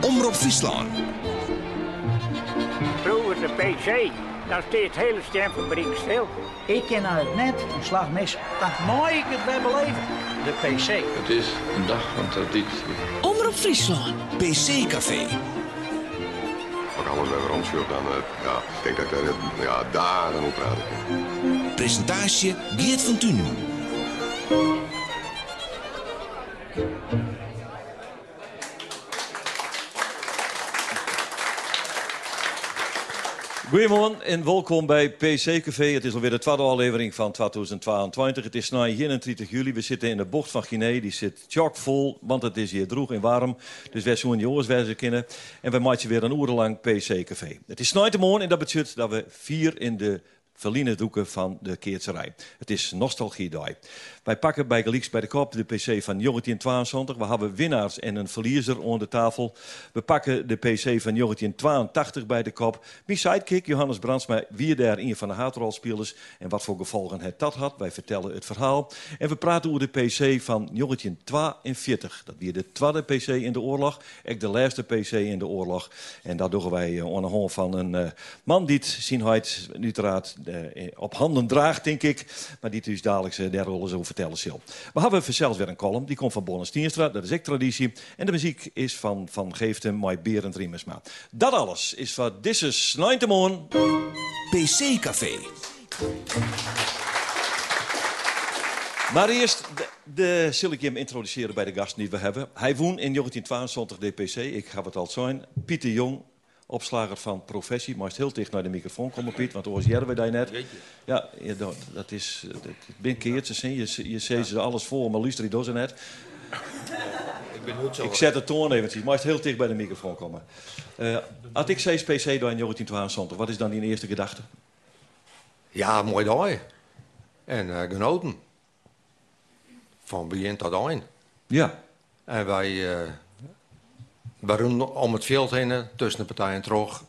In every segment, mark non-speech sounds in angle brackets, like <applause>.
Omroep Friesland. Vroeger de PC, dan steeds het hele stemfabriek stil. Ik ken uit het net een slag mis. Dat nooit ik het weer beleven. De PC. Het is een dag van traditie. Omroep Friesland. PC Café. Als ik alles weer rondschud, dan eh, ja, ik denk dat ik daar ja, dagen op praten kan. Presentatie Geert van Tunen. Goedemorgen en welkom bij PC Café. Het is alweer de tweede aflevering van 2022. Het is nu 31 juli. We zitten in de bocht van Guinea. Die zit chockvol, want het is hier droeg en warm. Dus wij zullen jongens wijzen kennen. En we maken weer een uur lang PC Café. Het is morgen en dat betekent dat we vier in de verliene doeken van de keertserij. Het is nostalgiedag. Wij pakken bij Gelieks bij de kop de PC van 1922. We hebben winnaars en een verliezer onder de tafel. We pakken de PC van 1982 bij de kop. Mijn sidekick Johannes Brandsma, wie daar een van de haatrolspelers en wat voor gevolgen het dat had. Wij vertellen het verhaal. En we praten over de PC van 1942. Dat weer de tweede PC in de oorlog. Ook de laatste PC in de oorlog. En dat doen wij uh, onder hand van een uh, man die het zien uiteraard uh, op handen draagt, denk ik. Maar die dus dadelijk uh, daar rollen zo vertellen zal. We hebben zelfs weer een column, die komt van Bonne Stienstra, dat is echt traditie. En de muziek is van Van Geeften, Mooi Berend Riemersma. Dat alles is van This is Night Morning. PC Café. Maar eerst, de, de zal ik hem introduceren bij de gasten die we hebben. Hij woont in 1922 DPC, ik ga het al zijn. Pieter Jong, opslager van professie. Maar heel dicht naar de microfoon komen, Piet, want oors we daar net. Ja, dat, is. Dat, ben keertjes, je, je ziet ze alles voor, maar luister die net. <laughs> Ik ben niet zo... Ik zet de toon eventjes, maar heel dicht bij de microfoon komen. Uh, had ik CSPC door in 1922, wat is dan die eerste gedachte? Ja, mooi dag. En uh, genoten. Van begin tot eind. Ja. En wij... Uh, we om het veld heen, tussen de partijen terug.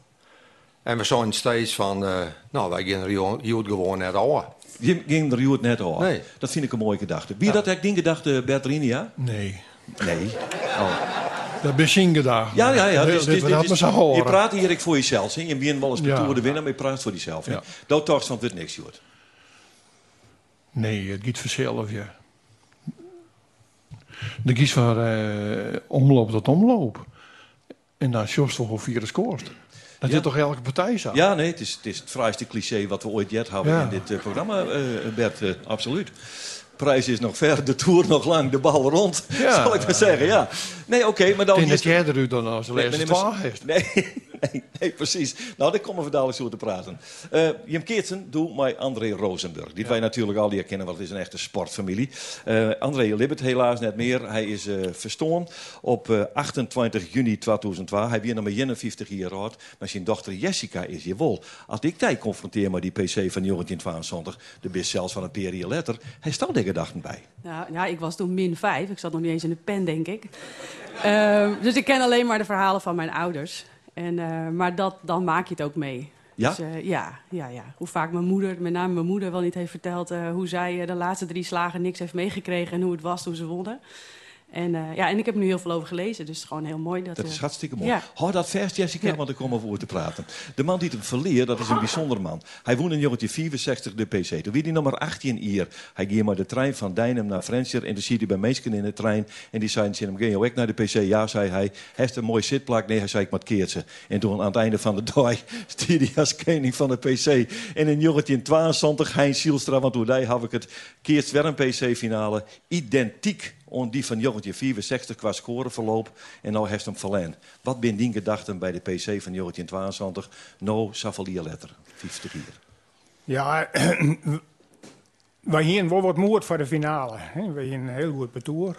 En we zijn steeds van, uh, nou, wij gaan er hier gewoon net over. Je ging er net over? Nee. Dat vind ik een mooie gedachte. Wie ja. dat eigenlijk die gedachte, Bertrini, ja? Nee. Nee? Oh. Dat is geen gedachte. Ja, ja, ja. Dus, dit, dit, dit, je praat hier voor jezelf. Hè? Je bent wel eens de Ja. De winnen, maar je praat voor jezelf. hè? Ja. Dat toch van het niks, Jord. Nee, het gaat vanzelf, ja. De kies van eh, omloop tot omloop. En dan toch of vier scoort. Dat Ja. is toch elke partij zo? Ja, nee, het is het, is het fraaiste cliché wat we ooit jet hebben Ja. in dit eh, programma, eh, Bert. eh, absoluut. Prijs is nog ver, de tour nog lang, de bal rond, Ja. <laughs> zal ik maar zeggen. Ja. Nee, oké, maar dan... Ik denk dat jij er u dan als de Nee, heeft. Nee, nee, <laughs> nee, precies. Nou, daar komen we dadelijk zo te praten. Eh Jim Keertsen doet mij André Rosenburg. Die wij natuurlijk al hier kennen, want het is een echte sportfamilie. Eh André Libbert helaas net meer. Hij is eh verstoorn op eh, 28 juni 2012. Hij weer nog maar 51 jaar oud. Maar zijn dochter Jessica is hier wel. Als ik die confronteer met die PC van 1922, de best zelfs van een jaar later, hij staat er gedachten bij. Nou, ja, ik was toen min 5. Ik zat nog niet eens in de pen, denk ik. Ehm, dus ik ken alleen maar de verhalen van mijn ouders. En, eh, maar dat, dan maak je het ook mee. Ja? Dus, eh, ja, ja, ja. Hoe vaak mijn moeder, met name mijn moeder, wel niet heeft verteld... eh, hoe zij eh, de laatste drie slagen niks heeft meegekregen... en hoe het was toen ze wonnen. En, eh, ja, en ik heb nu heel veel over gelezen. Dus het is gewoon heel mooi. Dat, Dat eh, is hartstikke mooi. Ja. Hou dat vast, Jessica, Ja. want ik kom over over te praten. De man die het verleert, dat is een bijzonder man. Hij woonde in 1964 de PC. Toen wie die nummer 18 hier. Hij ging maar de trein van Dijnem naar Frencher. En toen zie je bij mensen in de trein. En die zeiden, "Zie je hem, je ook naar de PC? Ja, zei hij. Heeft een mooi zitplak? Nee, hij zei, ik moet keertje. En toen aan het einde van de dag <laughs> stier hij als koning van de PC. En in 1922, Hein Sielstra, want hoe had ik het, keert weer een PC-finale. Identiek aan die van 1964 qua scoreverloop. En nou heeft hem verlend. Wat ben die gedachten bij de PC van 1922? Nou, Savalier letter. 50 hier. Ja, <clears throat> wij hier wel wat moord voor de finale. hè. We hier een heel goed betour.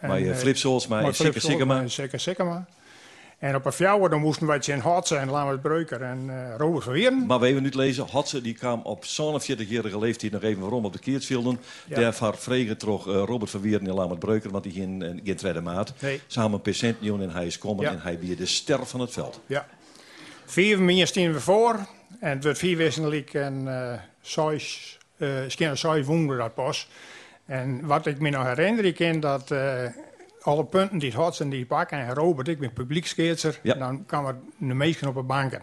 Maar je eh, Flip Solsma maar en Sikke Flip Sikkema. Solsma en Sikke Sikkema. En op een fjouwer dan moesten wij in hard zijn, Lammert Breuker en eh Robert van Wieren. Maar we even niet lezen. Hotze die kwam op 47-jarige leeftijd nog even waarom op de keertvelden. Ja. Daarvoor vregen toch eh, Robert van Wieren en Lamert Breuker, want die geen, eh, geen tweede maat. Nee. Samen percent miljoen en hij is komen Ja. en hij weer de ster van het veld. Ja. Vier minuten staan we voor. En het wordt vier wisselijk en eh zes, wonden dat pas. En wat ik me nog herinner, ik ken dat eh alle punten die het had en die pakken. En Robert, ik ben publieksketser. Ja. Dan kan er de meesten op de banken.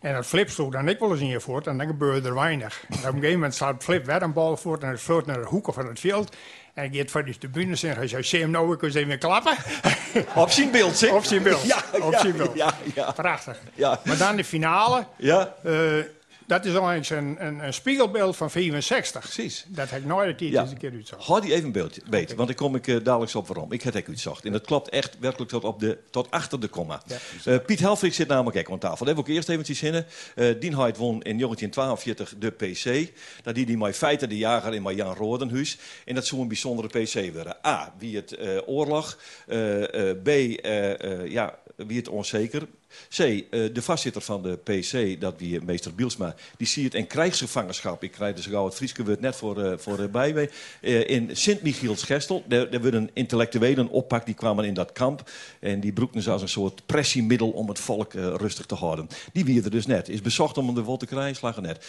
En dat Flip sloeg dan ik wel eens in je voort en dan gebeurde er weinig. En op een gegeven moment staat Flip weer een bal voort en het vloot naar de hoeken van het veld. En ik gaat van die tribune en hij zei, zie je hem nou, ik eens even klappen. <laughs> Op zijn beeld, zeg. Op zijn beeld. Ja, Op zijn beeld. ja, ja. Prachtig. Ja. Maar dan de finale. Ja, eh, dat is eigenlijk een, een, een spiegelbeeld van 64. precies. Dat heb ik nooit de Ja. eens een keer uitzag. Houd die even een beeldje, beter, want ik kom ik eh, dadelijk op waarom. Ik heb het uitzocht. En dat klopt echt werkelijk tot, op de, tot achter de komma. Eh, Piet Helfrich zit namelijk ook aan tafel. Dat heb ik ook eerst even zinnen. Uh, Dien Heid won in 1942 de PC. Dat die die met feiten de jager in met Jan Rodenhuis. En dat zou een bijzondere PC worden. A, wie het eh, oorlog. Eh, eh, B, eh, eh, ja, wie het onzeker. C, eh, de vastzitter van de PC, dat wie eh, meester Bielsma, die zie het in krijgsgevangenschap. Ik krijg dus gauw het Frieske woord net voor, eh voor bij in Sint-Michiels-Gestel, daar, werden intellectuelen oppak, die kwamen in dat kamp. En die broekten ze als een soort pressiemiddel om het volk rustig te houden. Die wie er dus net. Is bezocht om de wol te krijgen, slagen net.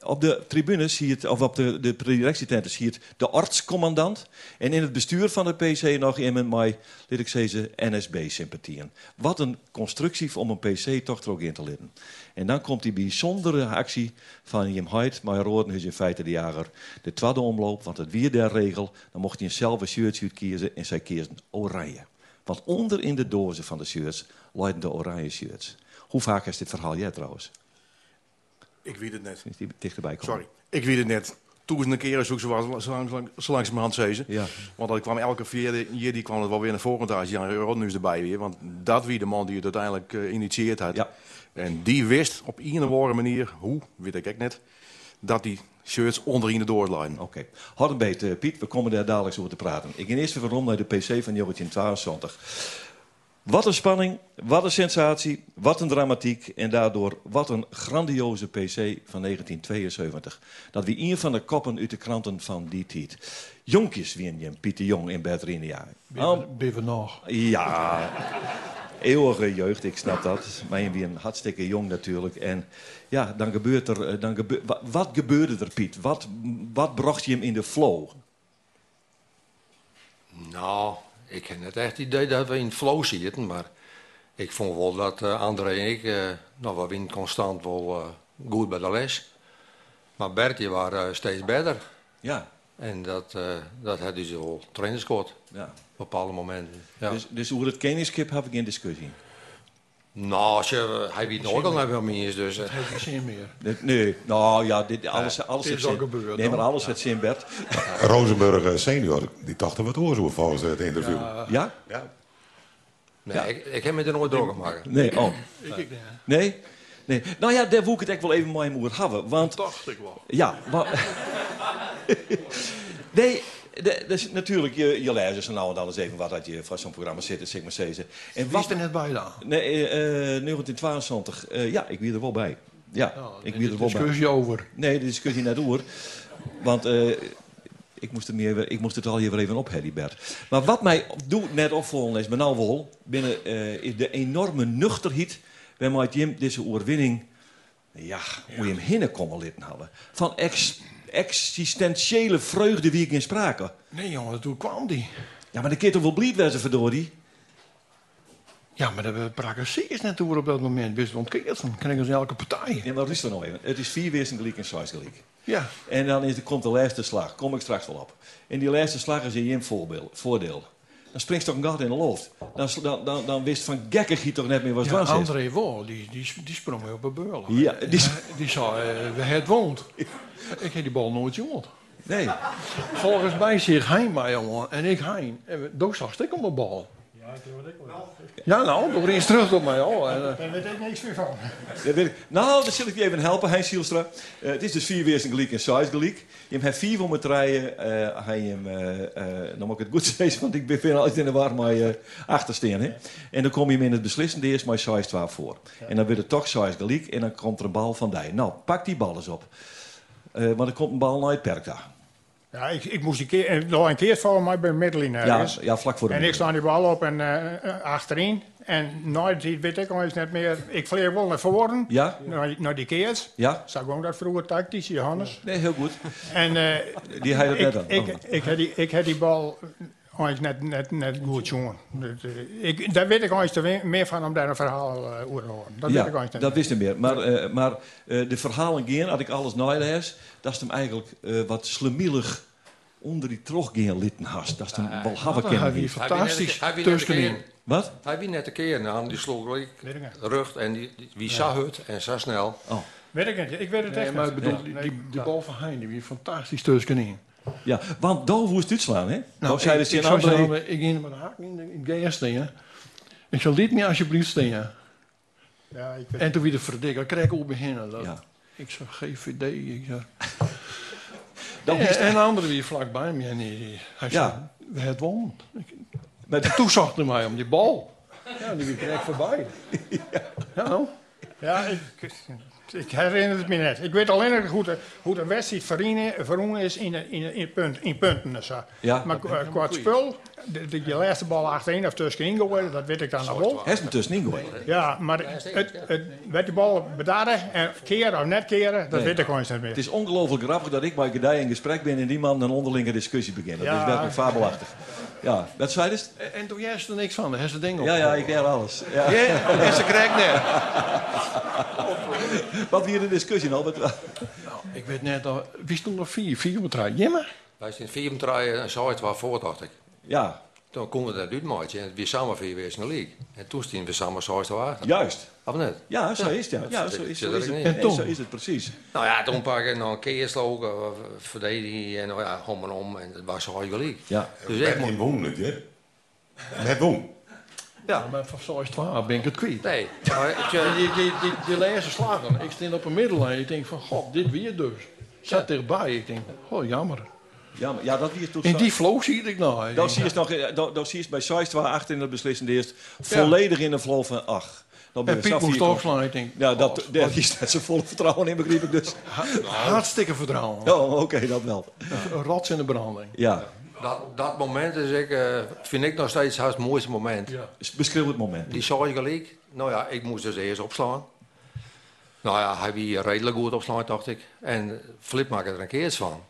Op de tribunes zie je het, of op de, de directietenten zie je het de artscommandant. En in het bestuur van de PC nog iemand met, laat ik zeggen, NSB-sympathieën. Wat een constructie om een PC toch er ook in te litten. En dan komt die bijzondere actie van Jim Heid, maar Rodenhuis in feite de jager. De tweede omloop, want het weer der regel. Dan mocht hij een zelf een shirtje uitkiezen en zij kiezen oranje. Want onder in de dozen van de shirts liggen de oranje shirts. Hoe vaak is dit verhaal jij trouwens? Ik weet het net. Is dichterbij komen? Sorry. Ik weet het net. Duizenden keren zoek ze wel zo, lang, zo langzamerhand zezen. Ja. Want dat kwam elke vierde jaar die kwam het wel weer naar voren. Daar is Jan Rodnus erbij weer. Want dat wie de man die het uiteindelijk eh, initieerd had. Ja. En die wist op een of andere manier, hoe, weet ik ook net, dat die shirts onder in de doorlijnen. Oké. Houd een beetje, Piet. We komen daar dadelijk over te praten. Ik ga eerst even rond naar de PC van 1972. Wat een spanning, wat een sensatie, wat een dramatiek en daardoor wat een grandioze PC van 1972. Dat wie een van de koppen uit de kranten van die tijd. Jonkjes wien je Pieter Jong in Bert Rinia. Ben we nog? Ja, eeuwige jeugd, ik snap dat. Maar je bent hartstikke jong natuurlijk. En ja, dan gebeurt er... eh, Dan gebe wat, wat gebeurde er, Piet? Wat, wat bracht je hem in de flow? Nou, ik heb net echt het idee dat we in het flow zitten, maar ik vond wel dat eh, André en ik, eh nou, we winnen constant wel eh, goed bij de les. Maar Bertje waren eh, steeds beter. Ja, En dat, eh dat had dus wel trainerscoord ja. op bepaalde momenten. Ja. Dus, dus over het kenniskip heb ik geen discussie. Nou, als je, hij weet nooit al naar wel meer is, dus... eh, Het heeft geen zin meer. Nee, Nee, nou ja, dit, alles, alles heeft zin. gebeurd, Nee, maar alles heeft zin, Bert. Rozenburg eh, senior, die dacht er wat oor zo volgens het interview. Ja? Ja. nee, Ja. ik, ik heb me er nooit door gemaakt. Nee, oh. Ik, ik, nee. Nee? Nee. Nou ja, daar wil ik het echt wel even mooi over hebben. Want dacht ik wel. Ja, maar... <laughs> nee, de- dus natuurlijk, je, je leest dus nou en dan eens even wat dat je van zo'n programma zit, zeg maar zeggen. En is er net bij dan? Nee, eh, 1972. eh, ja, ik wie er wel bij. Ja, ik wie er wel bij. discussie over. Nee, de discussie net door. Want eh, ik, moest meer, ik moest het al hier weer even op, Harry Bert. Maar wat mij doet net opvallen is, maar nou wel, binnen eh, is de enorme nuchterheid waarmee Jim deze overwinning, ja, hoe je hem hinnen kon litten hadden. Van ex, existentiële vreugde wie ik in sprake. Nee jongen, toen kwam die. Ja, maar de kind toch wel blied wezen, verdorie. Ja, maar we praten zeker net over op dat moment. Best ontkeerd. Dan krijgen ze elke partij. Ja, maar rustig nou even. Het is vier weersen gelijk en zes gelijk. Ja. En dan is, er komt de laatste slag. Kom ik straks wel op. En die laatste slag is in je voordeel. Dan springt toch een gat in de loft. Dan, dan, dan, dan wist van gekkig toch net meer wat Ja, is. André Wol, die, die, die sprong weer op een beul. Ja, die- Hij- die zei, eh, we het woont. <laughs> Ik heb die bal nooit jongen. Nee. Volgens mij heen maar jongen. En ik heen. En we- Doos zag ik op mijn bal. Ja, nou, toch eens terug op mij al. Eh, Daar weet ik niks meer van. Dat weet ik. Nou, dan zal ik je even helpen, Heinz Sielstra. Eh, het is dus vier gelijk en zes gelijk. Je hebt vier voor me rijden. eh hij hem, eh, eh, dan moet ik het goed <laughs> zeggen, want ik ben altijd in de war maar uh, achtersteen. Hè? En dan kom je hem in het beslissende eerst maar 6 12 voor. En dan wordt het toch 6 gelijk en dan komt er een bal van die. Nou, pak die bal eens op. Eh want er komt een bal naar het perk daar. Ja, ik, ik moest die keer, nog een keer vallen, maar bij Middelin Ja, ja, vlak voor de En ik sla die bal op en eh, achterin. En nooit, weet ik al eens net meer. Ik vleer wel naar voren. Ja? Naar, naar die keers. Ja? Zag gewoon dat vroeger tactisch, Johannes. Nee, heel goed. En Die hij dat ik, net aan. ik, Oh. ik, heb die, ik heb die bal Hij net, net, net goed jongen. Dat, eh, ik, daar weet ik we- meer van om daar een verhaal eh, over te horen. Dat ja, weet ik dat wist ik meer. Maar, eh, maar eh, de verhalen gaan, had ik alles nalees, dat is hem eigenlijk eh, wat slemielig onder die trog litten hast. Dat is hem wel hebben dat kennen. had hij wie. fantastisch tussenin. keer- Wat? Hij wie net een keer aan, die sloeg ik rug en die, die- wie zag het en zo snel. Oh, Weet ik niet. Ik weet het Nee, echt maar ik niet. bedoel, Nee, die, die, die dat- bal van Hein, die was fantastisch tussenin. Ja. Want daar moest het uitslaan, hè? Nou, zei ik, de ik, zou André. zeggen, ik ging met een haak in de, in de gas staan. Ik zal dit meer alsjeblieft staan. Ja, ik weet En toen weer de verdikker, kreeg ik op beginnen. Dat, Ja. Ik zeg GVD. Ik zeg. <laughs> Dat en, en de andere weer vlakbij me. En die, hij Ja. zei, het won. Met- En toen zag hij mij om die bal. Ja, die kreeg voorbij. Ja, nou. Ja, ik, ik herinner het me net. Ik weet alleen nog hoe de, hoe de wedstrijd verroen- verroen is in, de- in, de- in, punt, in punten. en zo. Ja. Maar qua het spul, de, de, die laatste bal achterin of tussenin gooien, dat weet ik dan nog wel. Hij is tussenin gooien. Ja, maar het, het, werd die bal bedarren en keren of net keren, dat Nee. weet ik gewoon niet meer. Het is ongelooflijk grappig dat ik bij Gedij in gesprek ben en die man een onderlinge discussie begint. Dat Ja. is werkelijk fabelachtig. Ja, wat zei je? En, en toen jij er niks van, is het ding op. Ja, ja, ik leer alles. Ja. Ja, en ze krijgt net. <laughs> Wat weer de discussie nou? Wat- Nou, ik weet net, al, wie stond nog vier? Vier op het Jimmer? Wij zijn vier om draaien en zo het waar voor, dacht ik. Ja, Toen konden we dat uitmaatje en weer samen vier weer in de league. En toen stien we samen zo te wachten. juist. Of net? Ja, zo is het. Ja, zo, is, zit zo is het. En toen? zo is het precies. Nou ja, toen pak ik nog een keer slogen, eh, verdediging en nou ja, om en om. En dat was zo gelijk. Ja. Dus ik moet... Het, hè? Net won. Ja, maar van zoals 12 ben ik het kwijt. Nee, maar het, Die, die, die, die laatste slagen, ik stond op een middellijn. Ik denk van, god, dit weer dus. Zat erbij. Ik denk, oh jammer. Ja, maar, ja dat wie is toen In die flow zie ik nou. Ik Dan denk, zie je nog, eh, dan- dan zie je bij Seist waar achter in het beslissende eerst volledig in de flow van ach. Dan ben En je Piet moest opslaan. Ik denk, Ja, dat, daar is net zijn volle vertrouwen in, begreep ik dus. hartstikke vertrouwen. Oh, oké, dat wel. Een rots in de branding. Ja, dat, dat moment is ik, eh, vind ik nog steeds het mooiste moment. Ja. beschrijf het moment. Die zag gelijk. Nou ja, ik moest dus eerst opslaan. Nou ja, hij wie redelijk goed opslaan, dacht ik. En Flip maakte er een keer van.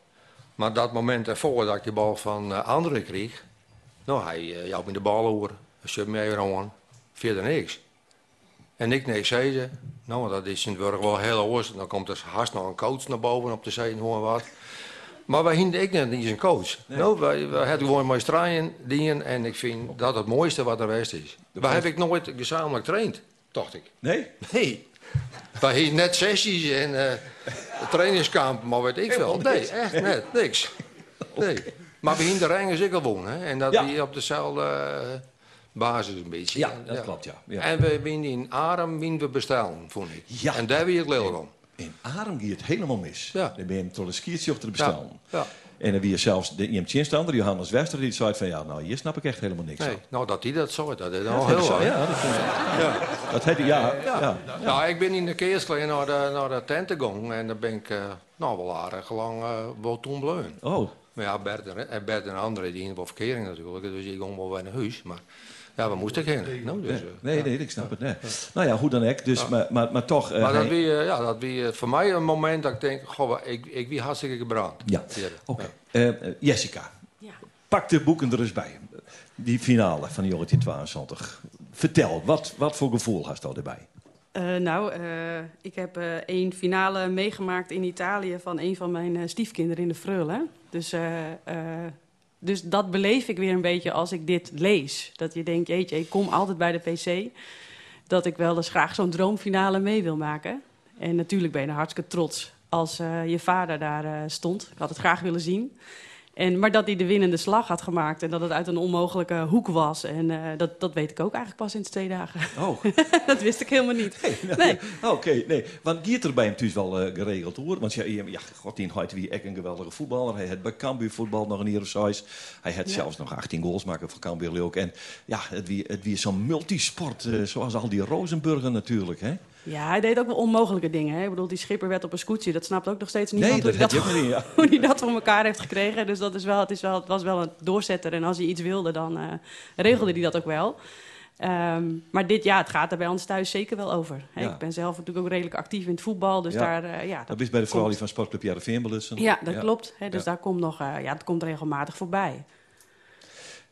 Maar dat moment ervoor dat ik die bal van uh, André kreeg... Nou, hij uh, jou me de bal over. Mij weer aan. Verder niks. En ik niks zei ze. Nou, dat is in het wel heel oors. Dan komt er haast nog een coach naar boven op de zee en hoor wat. Maar wij hinden ik net niet zijn coach. Nou, wij, wij hadden gewoon mijn straaien dingen. En ik vind dat het mooiste wat er geweest is. Wij heb ik nooit gezamenlijk getraind, dacht ik. Nee? Nee. Wij hadden net sessies en eh trainingskamp, maar weet ik veel. Nee, echt net, niks. Nee. Maar we hinden de ringen zeker wonen. En dat Ja. we op dezelfde eh, basis een beetje. Ja, dat klopt, ja. ja. En we winnen in Arem winnen we bestellen, vond ik. Ja. En daar wie ik leel van. In Arem ging het helemaal mis. Ja. Dan ben je hem tot een skiertje op te bestellen. Ja. En dan wie je zelfs de IMT-instander, Johannes Wester, die zei van ja, nou hier snap ik echt helemaal niks Nee, van. nou dat hij dat zo, dat is Ja, al heel zo, ja, dat vond ik. Dat heet, ja, ja. ja. Nou, ik ben in de keersklein naar de, naar de tent gegaan en daar ben ik eh, nou wel aardig lang uh, wel toen bleun. Oh, Maar ja, Bert en, en Bert en anderen die hebben wel verkering natuurlijk, dus ik ging wel weer naar huis. Maar ja, we moesten geen. Nou, dus, nee, eh, nee, nee, ik snap het. Nee. Nou ja, hoe dan ook. Dus, maar, maar, maar toch. eh, maar dat hij- wie, eh, ja, dat wie voor mij een moment dat ik denk, goh, ik, ik wie hartstikke gebrand. Ja, oké. Jessica, Ja. pak de boeken er eens bij. Die finale van de Jorrit 22. Vertel, wat, wat voor gevoel had je erbij? Eh, nou, eh, ik heb eh één finale meegemaakt in Italië van een van mijn stiefkinderen in de Freule. Dus, eh, eh, dus dat beleef ik weer een beetje als ik dit lees. Dat je denkt, jeetje, ik kom altijd bij de PC. Dat ik wel eens graag zo'n droomfinale mee wil maken. En natuurlijk ben je hartstikke trots als eh, je vader daar eh, stond. Ik had het graag willen zien. En, maar dat hij de winnende slag had gemaakt en dat het uit een onmogelijke hoek was. En eh, dat, dat weet ik ook eigenlijk pas in twee dagen. Oh, <laughs> dat wist ik helemaal niet. Nee. <laughs> oké. nee. Want Giert er bij hem thuis wel eh, geregeld hoor. Want ja, ja, god, die had wie echt een geweldige voetballer. Hij had bij Cambuur voetbal nog een jaar of. Hij had Ja. zelfs nog 18 goals maken voor Cambuur leuk. En ja, het wie, het wie is zo'n multisport, eh, zoals al die Rozenburger natuurlijk. Hè? Ja, hij deed ook wel onmogelijke dingen. Hè? Ik bedoel, die schipper werd op een scootje. Dat snapt ook nog steeds Nee, niemand dat hoe, hij niet, ja. hoe hij dat voor elkaar heeft gekregen. Dus dat is wel, het, is wel, het was wel een doorzetter. En als hij iets wilde, dan eh, regelde hij dat ook wel. Ehm, maar dit, ja, het gaat er bij ons thuis zeker wel over. Hè? Ja. Ik ben zelf natuurlijk ook redelijk actief in het voetbal. Dus Ja. daar, eh, ja, Dat is bij de vrouw van Sportclub Jarreveen belussen. Ja, dat klopt. Hè? Dus daar komt nog, eh, ja, dat komt regelmatig voorbij.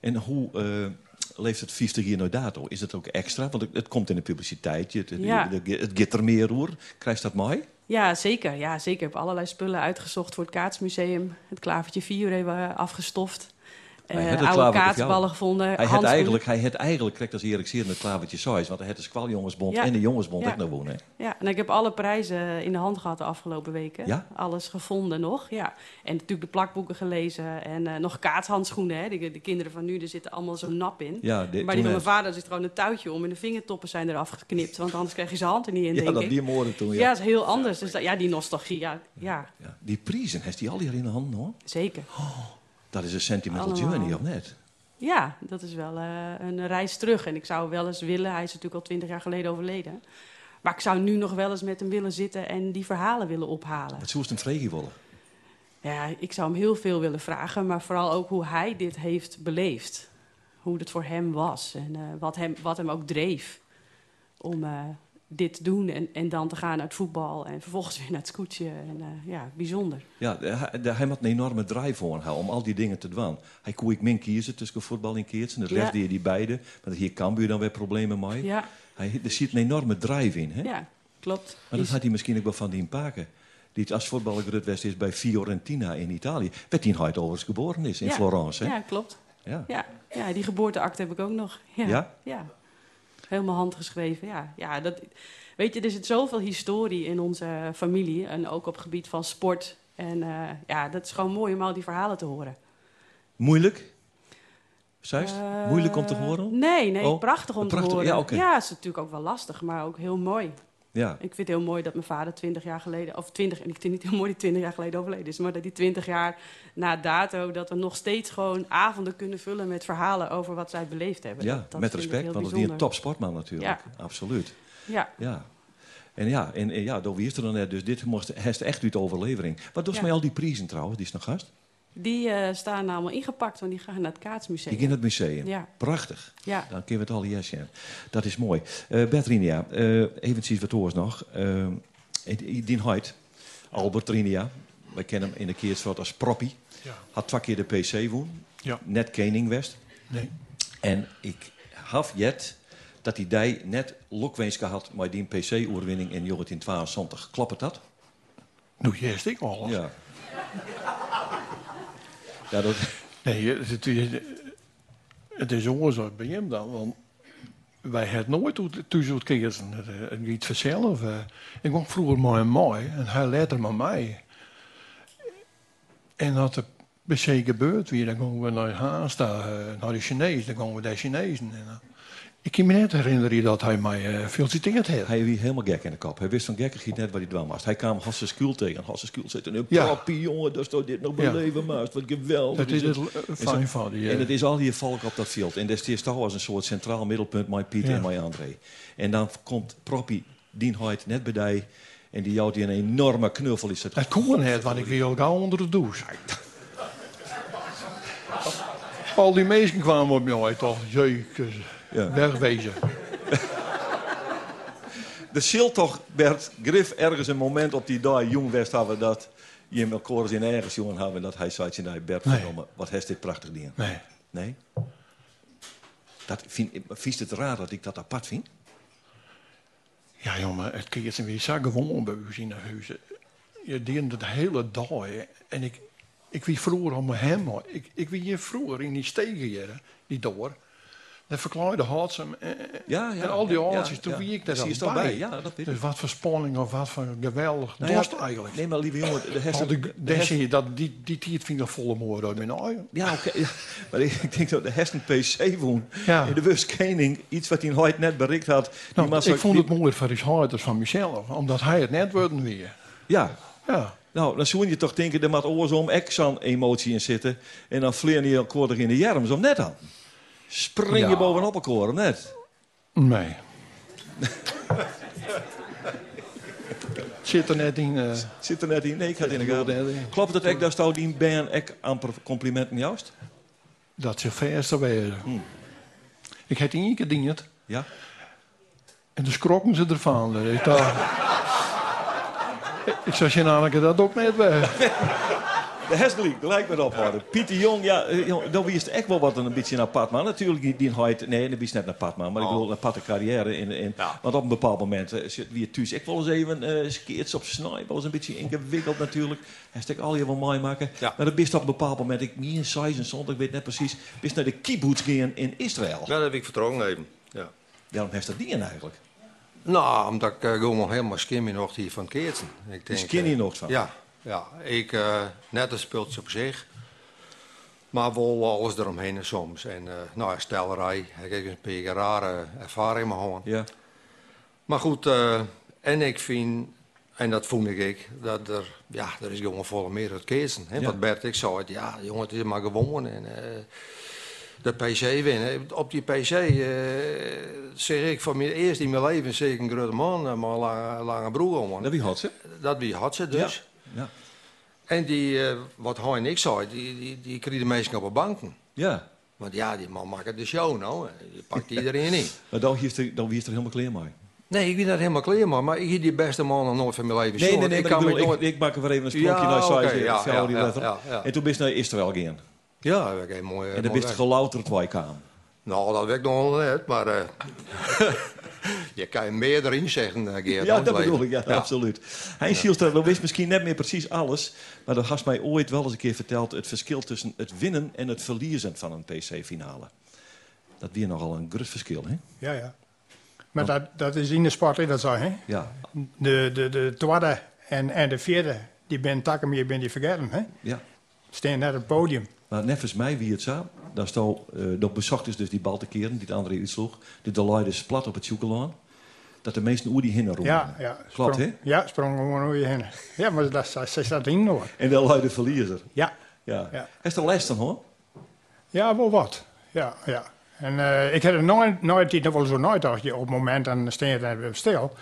En hoe leeft het 50 jaar naar dato? Is het ook extra? Want het, komt in de publiciteit. Het, Ja. het, het er meer roer. Krijgt dat mooi? Ja, zeker. Ja, zeker. Ik heb allerlei spullen uitgezocht voor het Kaatsmuseum. Het klavertje 4 hebben we afgestoft. Hij had het oude kaatsballen gevonden. Hij had eigenlijk, hij had eigenlijk krijgt als Erik Seer met klavertje size. Want hij had de Squaljongensbond Ja. en de Jongensbond Ja. ook nog wonen. Ja, en ik heb alle prijzen in de hand gehad de afgelopen weken. Ja? Alles gevonden nog, ja. En natuurlijk de plakboeken gelezen en eh, nog kaatshandschoenen. Hè. De, de kinderen van nu, er zitten allemaal zo nap in. Ja, maar die van mijn vader zit gewoon een touwtje om en de vingertoppen zijn eraf geknipt. Want anders krijg je zijn hand er niet in, Ja, denk dat ik. die moorden toen, ja. Ja, dat is heel anders. Dus dat, ja, die nostalgie, ja, ja Ja, die prijzen, heeft hij al hier in de hand hoor. zeker. Dat is een sentimental Allemaal. journey, of net? Ja, dat is wel eh, een reis terug. En ik zou wel eens willen, hij is natuurlijk al twintig jaar geleden overleden. Maar ik zou nu nog wel eens met hem willen zitten en die verhalen willen ophalen. Het zoest een vregie willen. Ja, ik zou hem heel veel willen vragen, maar vooral ook hoe hij dit heeft beleefd. Hoe het voor hem was en eh, wat, hem, wat hem ook dreef om eh, dit doen en, en dan te gaan naar het voetbal en vervolgens <laughs> weer naar het scootje. En, eh, ja, bijzonder. Ja, de- hij, de- hij had een enorme drive voor hem om al die dingen te doen. Hij kon ik min kiezen tussen voetbal en keertsen. Dat Ja. legde je die beide. Maar hier kan je dan weer problemen mee. Ja, Hij, er zit een enorme drive in. Hè? ja klopt. Maar dat had hij misschien ook wel van die Paken. Die als voetballer West is bij Fiorentina in Italië. Werd hij ooit overigens geboren is in ja, Florence. Hè? Ja, klopt. Ja. Ja, ja, die geboorteakte heb ik ook nog. Ja? Ja? Ja. Helemaal handgeschreven, ja. ja dat, weet je, er zit zoveel historie in onze familie. En ook op het gebied van sport. En eh, ja, dat is gewoon mooi om al die verhalen te horen. Moeilijk? Zeist? Eh, Moeilijk om te horen? Nee, nee, Oh, prachtig om prachtig, te horen. ja, oké. het is natuurlijk ook wel lastig, maar ook heel mooi. Ja. Ik vind het heel mooi dat mijn vader 20 jaar geleden, of 20, en ik vind het niet heel mooi dat 20 jaar geleden overleden is, maar dat hij 20 jaar na dato, dat we nog steeds gewoon avonden kunnen vullen met verhalen over wat zij beleefd hebben. Ja, Dat- dat met respect, want het is een topsportman natuurlijk. Absoluut. Ja. Ja. En ja, en, en ja, door wie is er dan net? Dus dit moest heeft echt uit de overlevering. Wat doet Ja. mij al die prijzen trouwens? Die is nog gast. Die eh, staan allemaal ingepakt, want die gaan naar het Kaatsmuseum. Die in het museum. Ja. Prachtig. Ja. Dan kunnen we het al yes zien. Dat is mooi. Eh Bertrinia, eh eventjes wat oors nog. Eh die Heid, Albert Trinia. Wij kennen hem in de keersveld als Proppie. Ja. Had twee keer de PC woon. Ja. Net Kening West. Nee. En ik haf jet dat hij die net lukweens gehad met die PC-oorwinning in 1972. Klopt het dat? Nou, juist ik al. Ja. Ja. <laughs> Nee, het, het is, het oorzaak bij hem dan. Want wij hadden nooit thuis het kiezen. Het, eh, het gaat vanzelf. eh. Ik kwam vroeger mooi en mooi. En hij later met mij. En dat er bij gebeurd weer, dan gaan we naar Haasta, eh, naar de Chinees. Dan gaan we naar Chinezen. Ik kan me net herinneren dat hij mij eh feliciteerd heeft. Hij was helemaal gek in de kop. Hij wist van gekkigheid net wat hij dwam was. Hij kwam Hasse Skuul tegen. Hasse Skuul zit een Ja. proppie, jongen, dat je dit nog Ja. beleven maakt. Wat geweldig. Dat is het. het, eh, En fijn van die, eh. En het is al die volk op dat veld. En dat is toch als een soort centraal middelpunt met Piet Ja. en met André. En dan komt Proppie, die houdt net bij die. En die houdt die een enorme knuffel. Is het Het kon net, want ik wil gauw onder de douche. <laughs> Al die mensen kwamen op mij toch. Jezus, Ja. wegwezen. Er zult toch, Bert, Griff ergens een moment op die dag jong West hebben dat je elkaar in ergens jongen hebben dat hij zei, nee, Bert, Nee. verdomme, wat heeft dit prachtig ding. Nee. Nee? Dat vind, vies het raar dat ik dat apart vind? Ja, jongen, het keert weer zo gewoon bij u in de huizen. Je deed het hele dag. En ik, ik wie vroeger om hem. Ik, ik wie hier vroeger in die stegen die door. Dat verklaarde Hartsem en, Ja, ja, en al die oortjes. Toen wie ik daar dan bij. bij? Ja, dat dus wat voor spanning of wat voor geweldig Nou dorst eigenlijk. Nee, maar lieve jongen, de Al die, de dan je dat die, die tiert vind ik volle moord uit mijn ogen. Ja, oké. ja. Maar ik, denk dat de Hesten PC woon. Ja. In de Wustkening, iets wat hij nooit net bereikt had. Die Nou, ik vond die- het mooi voor de harters van mezelf, omdat hij het net worden weer. Ja. Ja. Nou, dan zou je toch denken, er moet oorzaam ook zo'n emotie in zitten. En dan vleer je elkaar in de jerm, zo net aan. Spring je Ja. bovenop elkaar, net. Nee. <laughs> Zit er net in. eh, Zit er net in? Nee, ik had het in de gaten. in. Klopt het ook dat die band ook amper complimenten juist? dat ze verste werden. Ik heb één keer dienst Ja? en dus skrokken ze ervan. Ik, dacht, <laughs> ik zou je namelijk dat ook net weg. <laughs> De Hesgelijk, gelijk met ophouden. Pieter Jong, ja, eh, dan wist echt wel wat een beetje een apart man. Natuurlijk, die, die nee, dat is net een apart man, maar ik Oh. bedoel een aparte carrière. In, in, Want op een bepaald moment eh, zit wie thuis echt wel eens even eh skeerts op snij, wel eens een beetje ingewikkeld natuurlijk. Hij stek al je wel mooi maken. Maar dat bist op een bepaald moment, ik niet in size en zond, ik weet net precies, bist naar de kibbutz gaan in Israël. Ja, dat heb ik vertrouwen even. Ja. Waarom heeft dat die in eigenlijk? Nou, omdat ik gewoon nog helemaal skinny nog die van Keertsen. Ik denk, skinny eh, nog van? Ja, ja. Ik, eh, net een speeltje op zich. Maar wel alles eromheen soms. En eh nou, ja, stellerij. Ik heb een beetje rare ervaringen gehad. Ja. Maar goed, eh, en ik vind, en dat voel ik, dat er, ja, er is gewoon volle meer het keersen. Hè? Ja. Wat Bert ik zei, ja, jongen, het is maar gewonnen. En, de PC winnen. Op die PC eh, zeg ik van mijn eerst in mijn leven zeg ik een grote man, maar een lange, lange broer om. Dat wie had ze? Dat wie had ze dus. Ja. En die, eh, wat hij en ik zei, die, die, die kregen meestal op de banken. Ja. Want ja, die man maakt de show nou. Die pakt iedereen in. <laughs> Maar dan heeft er, dan wie is er helemaal klaar mee. Nee, ik ben dat helemaal klaar, man. Maar ik heb die beste man nog nooit van mijn leven Nee, nee, nee, maar ik, bedoel, ik, ik maak er weer even een sprongje Ja, naar size ja, ja, die ja, letter. ja, ja. En toen bist je naar Israël gaan. Ja, dat is mooi. En dan bist je gelouterd twee kwam. Nou, dat weet ik nog wel net, maar eh, <laughs> je kan je meer erin zeggen, eh, Geert. Ja, dat bedoel ik, ja, absoluut. Hij Schielstra, dan wist misschien net meer precies alles, maar dat had mij ooit wel eens een keer verteld, het verschil tussen het winnen en het verliezen van een PC-finale. Dat weer nogal een groot verschil, hè? Ja, ja. Maar dat, dat is in de sport, dat zo, hè? Ja. De, de, de tweede en, en de vierde, die ben takken meer, ben die vergeten, hè? Ja. Staan net op het podium. Maar nevens mij wie het zo, daar stond, eh nog bezocht is dus die bal te keren, die het andere uitsloeg. De Deloitte is plat op het zoekelaan. Dat de meesten oer die hinnen roepen. Ja, ja. Klopt, hè? Ja, sprong gewoon over je heen. Ja, maar dat, dat, ze staat in hoor. En de Deloitte verliezer. Ja. Ja. Ja. Is er les dan, hoor? Ja, wel wat. Ja, ja. En eh, ik heb er nooit, nooit die nog wel zo nooit dacht je op het moment dan staan je daar stil.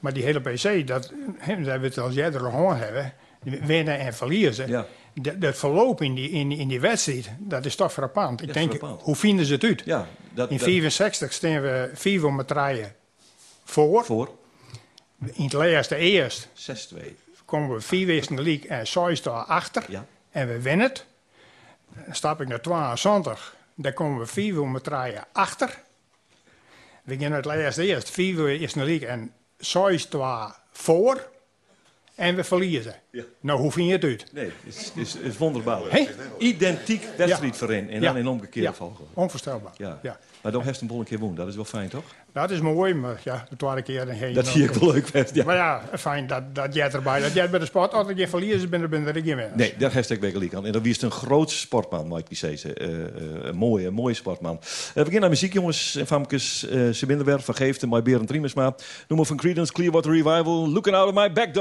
Maar die hele PC, dat, dat we het al eerder gehoord hebben, die winnen en verliezen. Ja. De, de verloop in die, in, in die wedstrijd, dat is toch frappant. Ik Ja, denk, frappant. hoe vinden ze het uit? Ja, dat, in dat- 64 staan we 4 met draaien voor. Voor? In het laatste eerst 6-2. komen we vier weken in de league en 6 daar achter. Ja. En we winnen het. Dan stap ik naar 22. Dan komen we vier met draaien achter. We gaan het laatste eerst. Vier weken in de league en 6 daar voor. En we verliezen. Ja. Nou, hoe vind je het uit? Nee, het is, is, is wonderbaarlijk. Hé? Identiek wedstrijd Ja. voorin en Ja. dan in omgekeerde Ja. volgorde. Onvoorstelbaar. Ja. Ja. Maar dan heeft een bol een keer woon. Dat is wel fijn, toch? Dat is mooi, maar ja, de tweede keer... Dan je Dat zie ik wel leuk, best. Ja. Maar ja, fijn dat, dat jij erbij dat jij bij de sport... Als ik je verliezen ben, dan ben er geen winnaars. Nee, daar heeft ik gelijk aan. En dan wie is een groot sportman, Mike Piceese. Eh eh, een mooie, een mooie sportman. Eh, we beginnen aan muziek, jongens en famkes. Uh, Sebinderwerf van Geeften, mijn Berend Riemersma. Noem maar van Creedence, Clearwater Revival. Looking out of my back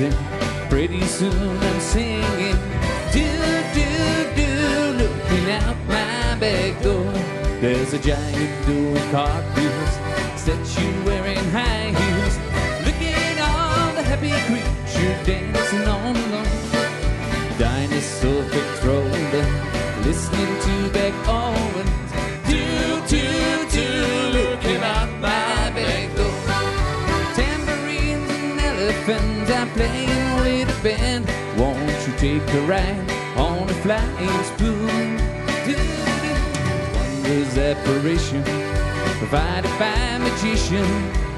in, pretty soon I'm singing. Do, do, do, looking out my back door. There's a giant with cartwheels, baccarat on a flying spoon. Wonders apparition provided by magician.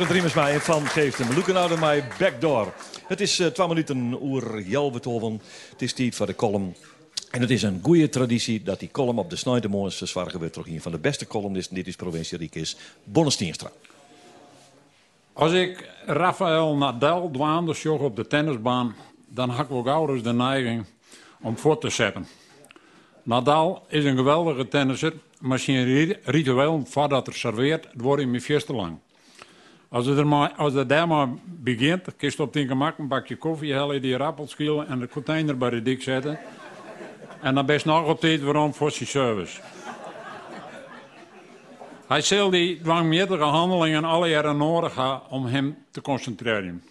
Weer een Driemesmaier van geeft hem. Loeken nou naar mij backdoor. Het is eh 12 minuten oer Jelbetoven. Het is tijd voor de column. En het is een goede traditie dat die column op de Snijdemorgens verzwargen wordt door een van de beste columnisten die deze provincie Riek is, Bonne Stienstra. Als ik Rafael Nadal dwaande zag op de tennisbaan, dan had ik ook ouders de neiging om voor te zetten. Nadal is een geweldige tennisser, maar zijn ri- ritueel voordat er serveert, wordt in mijn te lang. Als het, er maar, als het daar maar begint, kun op den gemak een bakje koffie halen, die rappelschillen en de container bij de dik zetten. En dan best nog op tijd waarom voor zijn service. Hij zal die dwangmeerdere handelingen alle jaren nodig hebben om hem te concentreren.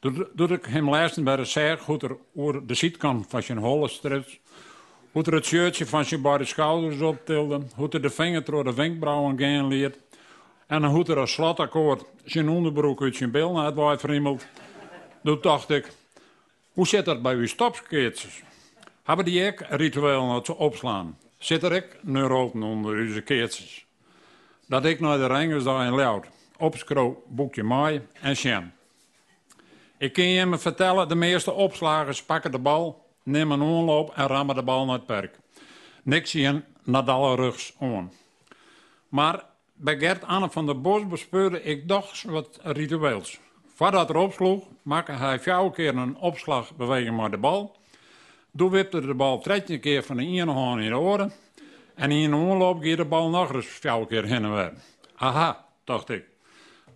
Doordat ik hem luisteren bij de zeg hoe er over de zijkant van zijn holle strips, hoe er het shirtje van zijn beide schouders optilde, hoe er de vinger door de wenkbrauwen gaan leert, en hoe er een slotakkoord zijn onderbroek uit zijn bil naar het verriemelt. Toen dacht ik, hoe zit dat bij uw stopskeertjes? Hebben die ook ritueel nog te opslaan? Zit er ik neuroten onder uw keertjes? Dat ik naar de ringers daar in Loud, opskro, boekje maai en sjen. Ik kan je me vertellen, de meeste opslagers pakken de bal, nemen een onloop en rammen de bal naar het perk. Niks zien Nadal rugs on. Maar bij Gert Anne van der Bos bespeurde ik toch wat ritueels. Voordat er opsloeg, maakte hij vier keer een opslagbeweging met de bal. Toen wipte de bal 13 keer van de ene hand in de oren. En in een omloop ging de bal nog eens vier keer heen en weer. Aha, dacht ik.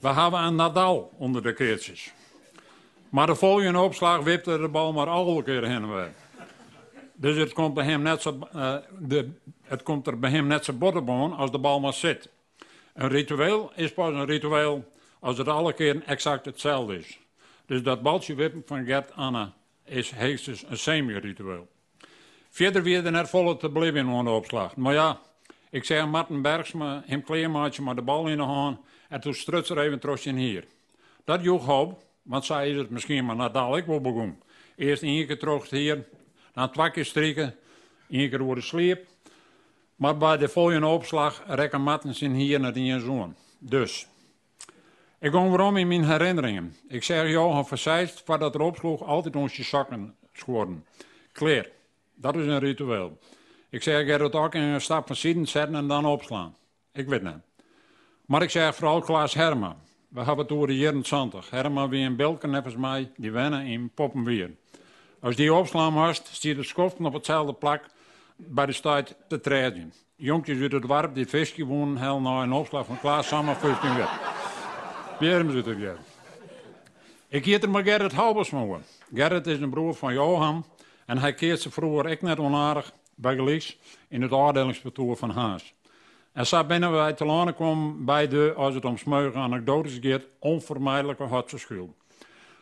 We hebben een Nadal onder de keertjes. Maar de volgende opslag wipte de bal maar alle keer heen en weer. Dus het komt, bij hem net zo, eh, de, het komt er bij hem net zo bottenboon als de bal maar zit. Een ritueel is pas een ritueel als het alle keer exact hetzelfde is. Dus dat baltje wippen van Gert Anna is heestens een semi-ritueel. Verder weer er volle te blijven in de opslag. Maar ja, ik zei Martin Bergsma, hem kleermaatje maar de bal in de hand en toen struts er even trosje in hier. Dat joeg hoop, want zij is het misschien maar Nadal ik wel begon. Eerst één hier, dan twee keer strikken, één keer worden sleep. Maar bij de volgende opslag rekken Martens in hier naar die zoon. Dus, ik ging waarom in mijn herinneringen. Ik zeg Johan Verzeist, voordat er opsloeg, altijd onze zakken schoren. Kleer, dat is een ritueel. Ik zeg, er het ook in een stap van zitten zetten en dan opslaan. Ik weet niet. Maar ik zeg vooral Klaas Herma. We hebben het over de jaren 20. Herma wie een Belken nevens mij, die wennen in Poppenweer. Als die opslaan moest, stiert de schoften op hetzelfde plak bij de stad te treden. Jonkjes uit het dorp die visje wonen, hel nou een opslag van Klaas samen 15 weer. Weer hebben ze het weer. Ik heet er maar Gerrit Halbersmoen. Gerrit is een broer van Johan en hij keert ze vroeger ik net onaardig bij Gelies in het oordelingskantoor van Haas. En zo binnen wij te landen kwam bij de, als het om smeugen anekdotes gaat, onvermijdelijke schuld.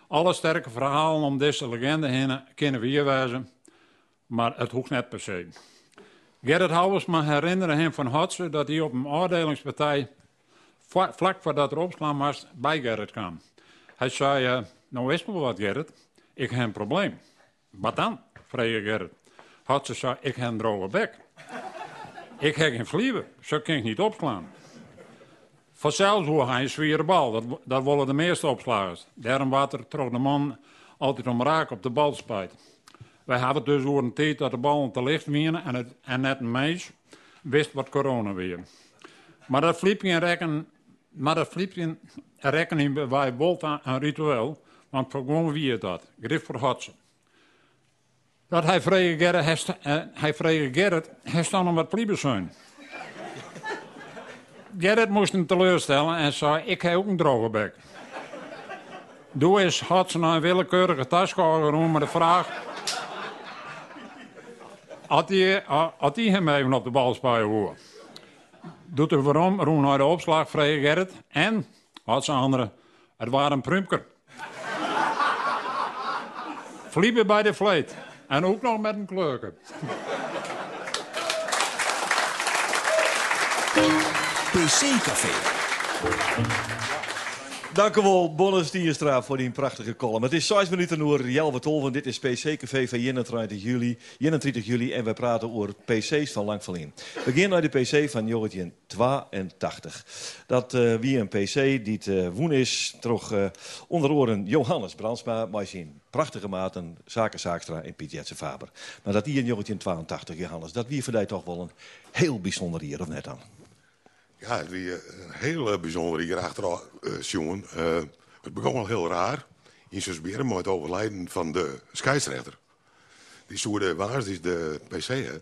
Alle sterke verhalen om deze legende heen kennen we hier wijzen, maar het hoeft net per se. Gerrit Halbersma herinnerde hem van Hotse dat hij op een oordelingspartij vla- vlak voordat er opslaan was bij Gerrit kwam. Hij zei, eh, nou is me wat Gerrit, ik heb een probleem. Wat dan? vroeg Gerrit. Hotse zei, ik heb een droge bek. ik heb geen vlieven, zo kan ik niet opslaan. Vanzelfs hoe hij een zware bal, dat, dat willen de meeste opslagers. Daarom water trok de man altijd om raak op de bal spijt. Wij hadden dus over een tijd dat de bal te licht wienen en, het, en net een meis wist wat corona weer. Maar dat fliepje rekken, maar dat rekken wij bolt aan een ritueel, want gewoon wie het dat, grif voor Hotsen. Dat hij vrije Gerrit, eh, hij vrije Gerrit, hij stond om wat pliebes zijn. Gerrit moest hem teleurstellen en zei, ik heb ook een droge bek. Doe eens Hotsen naar een willekeurige taskouwer met de vraag... Had hij, hem even op de bal spelen hoor. doet er waarom roen naar de opslag, Gerrit. En, had ze andere, het waren een prumker. Vliegen bij de vleet. En ook nog met een kleuken. PC Café. Dank u wel, Bonnes voor die prachtige column. Het is 6 minuten voor Jelwe Tolven. Dit is PC Café van 31 juli, 31 juli en we praten over PC's van lang verleden. We beginnen naar de PC van 1982. Dat uh, wie een PC die uh, woen is, toch uh, onder oren Johannes Brandsma, maar zijn prachtige maten, Zaken Zaakstra en Piet Jetsen Faber. Maar dat die in 1982, Johannes, dat wie voor toch wel een heel bijzonder hier, of net dan? Ja, het was een heel bijzonder hier achteraf, uh, jongen. Uh, het begon wel heel raar. In Susberen met het overlijden van de scheidsrechter. Die soerde waars, die is de PC, hè.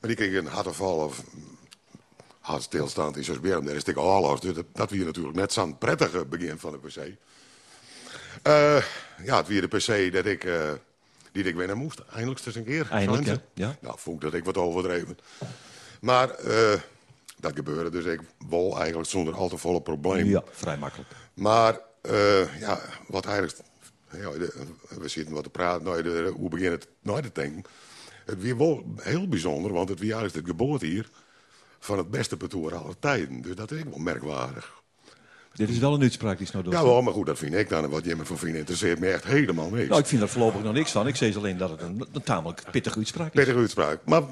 Maar die kreeg een hartaanval of hartstilstand in Susberen. Daar is het al los. Dus dat, dat was natuurlijk net zo'n prettige begin van de PC. Uh, ja, het was de PC dat ik, die ik winnen moest. Eindelijk eens een keer. Eindelijk, ja. ja. Nou, vond ik dat ik wat overdreven. Maar dat gebeurde dus ik wol eigenlijk zonder al te volle problemen. Ja, vrij makkelijk. Maar uh, ja, wat eigenlijk... Ja, we zitten wat te praten, nou, de, hoe begin het nou te denken. Het was wel heel bijzonder, want het was eigenlijk de geboorte hier... van het beste petoer aller tijden. Dus dat is wel merkwaardig. Dit is wel een uitspraak die snel doet. Ja, wel, maar goed, dat vind ik dan. Wat jij me van vindt, interesseert me echt helemaal niks. Nou, ik vind er voorlopig nog niks van. Ik zeg alleen dat het een, een tamelijk pittige uitspraak is. Pittige uitspraak. Maar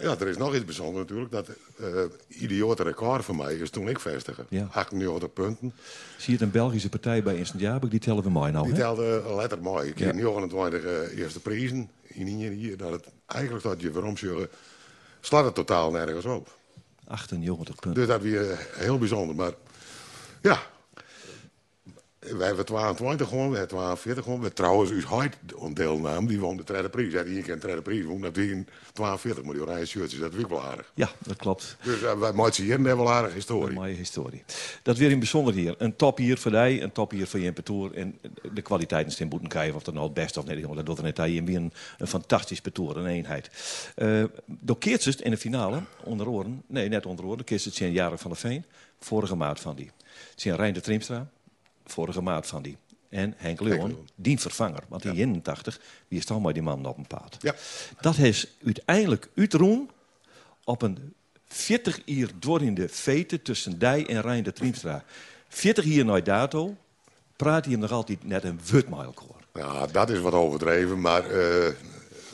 ja, er is nog iets bijzonders natuurlijk. Dat uh, idiote record voor mij is toen ik vestigde. Ja. 98 punten. Zie je het een Belgische partij bij Instant Jabek, die tellen we mooi nou, Die telde letter mooi. Ik kreeg 29 uh, eerste prijzen. In hier, dat het eigenlijk dat je waarom zeggen, slaat het totaal nergens op. 98 punten. Dus dat weer heel bijzonder. Maar ja, wij hebben 22 gewoon, we hebben 42 gewoon. We trouwens, uw huid deelname, die won de tweede prijs. Ja, die keer een tweede prijs won, dat die in 42, maar die oranje shirtjes, dat is wel aardig. Ja, dat klopt. Dus uh, wij maken hier een wel aardige historie. Een mooie historie. Dat weer in bijzonder hier. Een top hier voor jij, een top hier voor je Petour. En de kwaliteiten stem moeten krijgen, of dat nou het beste of niet. Dat doet er net aan. Je een, een fantastisch Petour, een eenheid. Uh, door Keertjes in de finale, onder oren, nee, net onder oren, Keertjes zijn jaren van de Veen, vorige maand van die. Zijn Rijn de Trimstra, vorige maand van die. En Henk Leeuwen, die vervanger. Want in 81, wie is dan maar die man op een paard. Ja. Dat is uiteindelijk uitroen op een 40 uur door in de veten tussen Dij en Rijn de Triemstra. 40 uur naar dato praat hij hem nog altijd net een wutmailkoor. Ja, dat is wat overdreven, maar uh,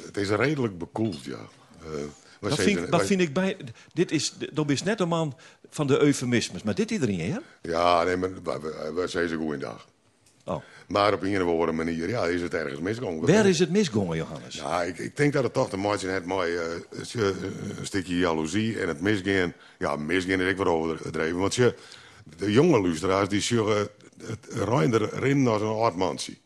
het is redelijk bekoeld, ja. Uh, dat vind, ik, dat vind ik bij. Dit is, dat is net een man van de eufemismes. Maar dit iedereen, hè? Ja, nee, maar we, zijn ze goed in dag. Oh. Maar op een of andere manier ja, is het ergens misgegaan. Waar is het misgegaan, Johannes? Ja, ik, ik denk dat het toch maken heeft met uh, een stukje jaloezie en het misgaan. Ja, misgaan is ik wat overdreven. Want je, de jonge luisteraars die zeggen het Reinder erin als een aardmansie.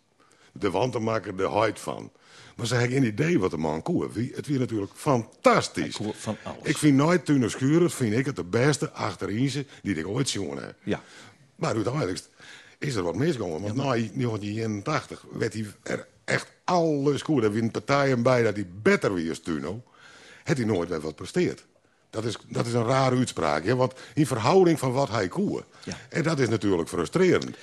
De wanten maken er huid van. Maar ze hebben geen idee wat de man koe. Het weer natuurlijk fantastisch. Van alles. Ik vind nooit Schuren vind ik het de beste achterin die ik ooit zien heb. Ja. Maar uiteindelijk is er wat misgegaan. Want ja, maar... na 1981 werd hij er echt alles goed. Er waren partijen bij dat hij beter weer Tuno. Het hij nooit weer wat presteerd. Dat is, dat is een rare uitspraak. Hè? Want in verhouding van wat hij koe. Ja. En dat is natuurlijk frustrerend.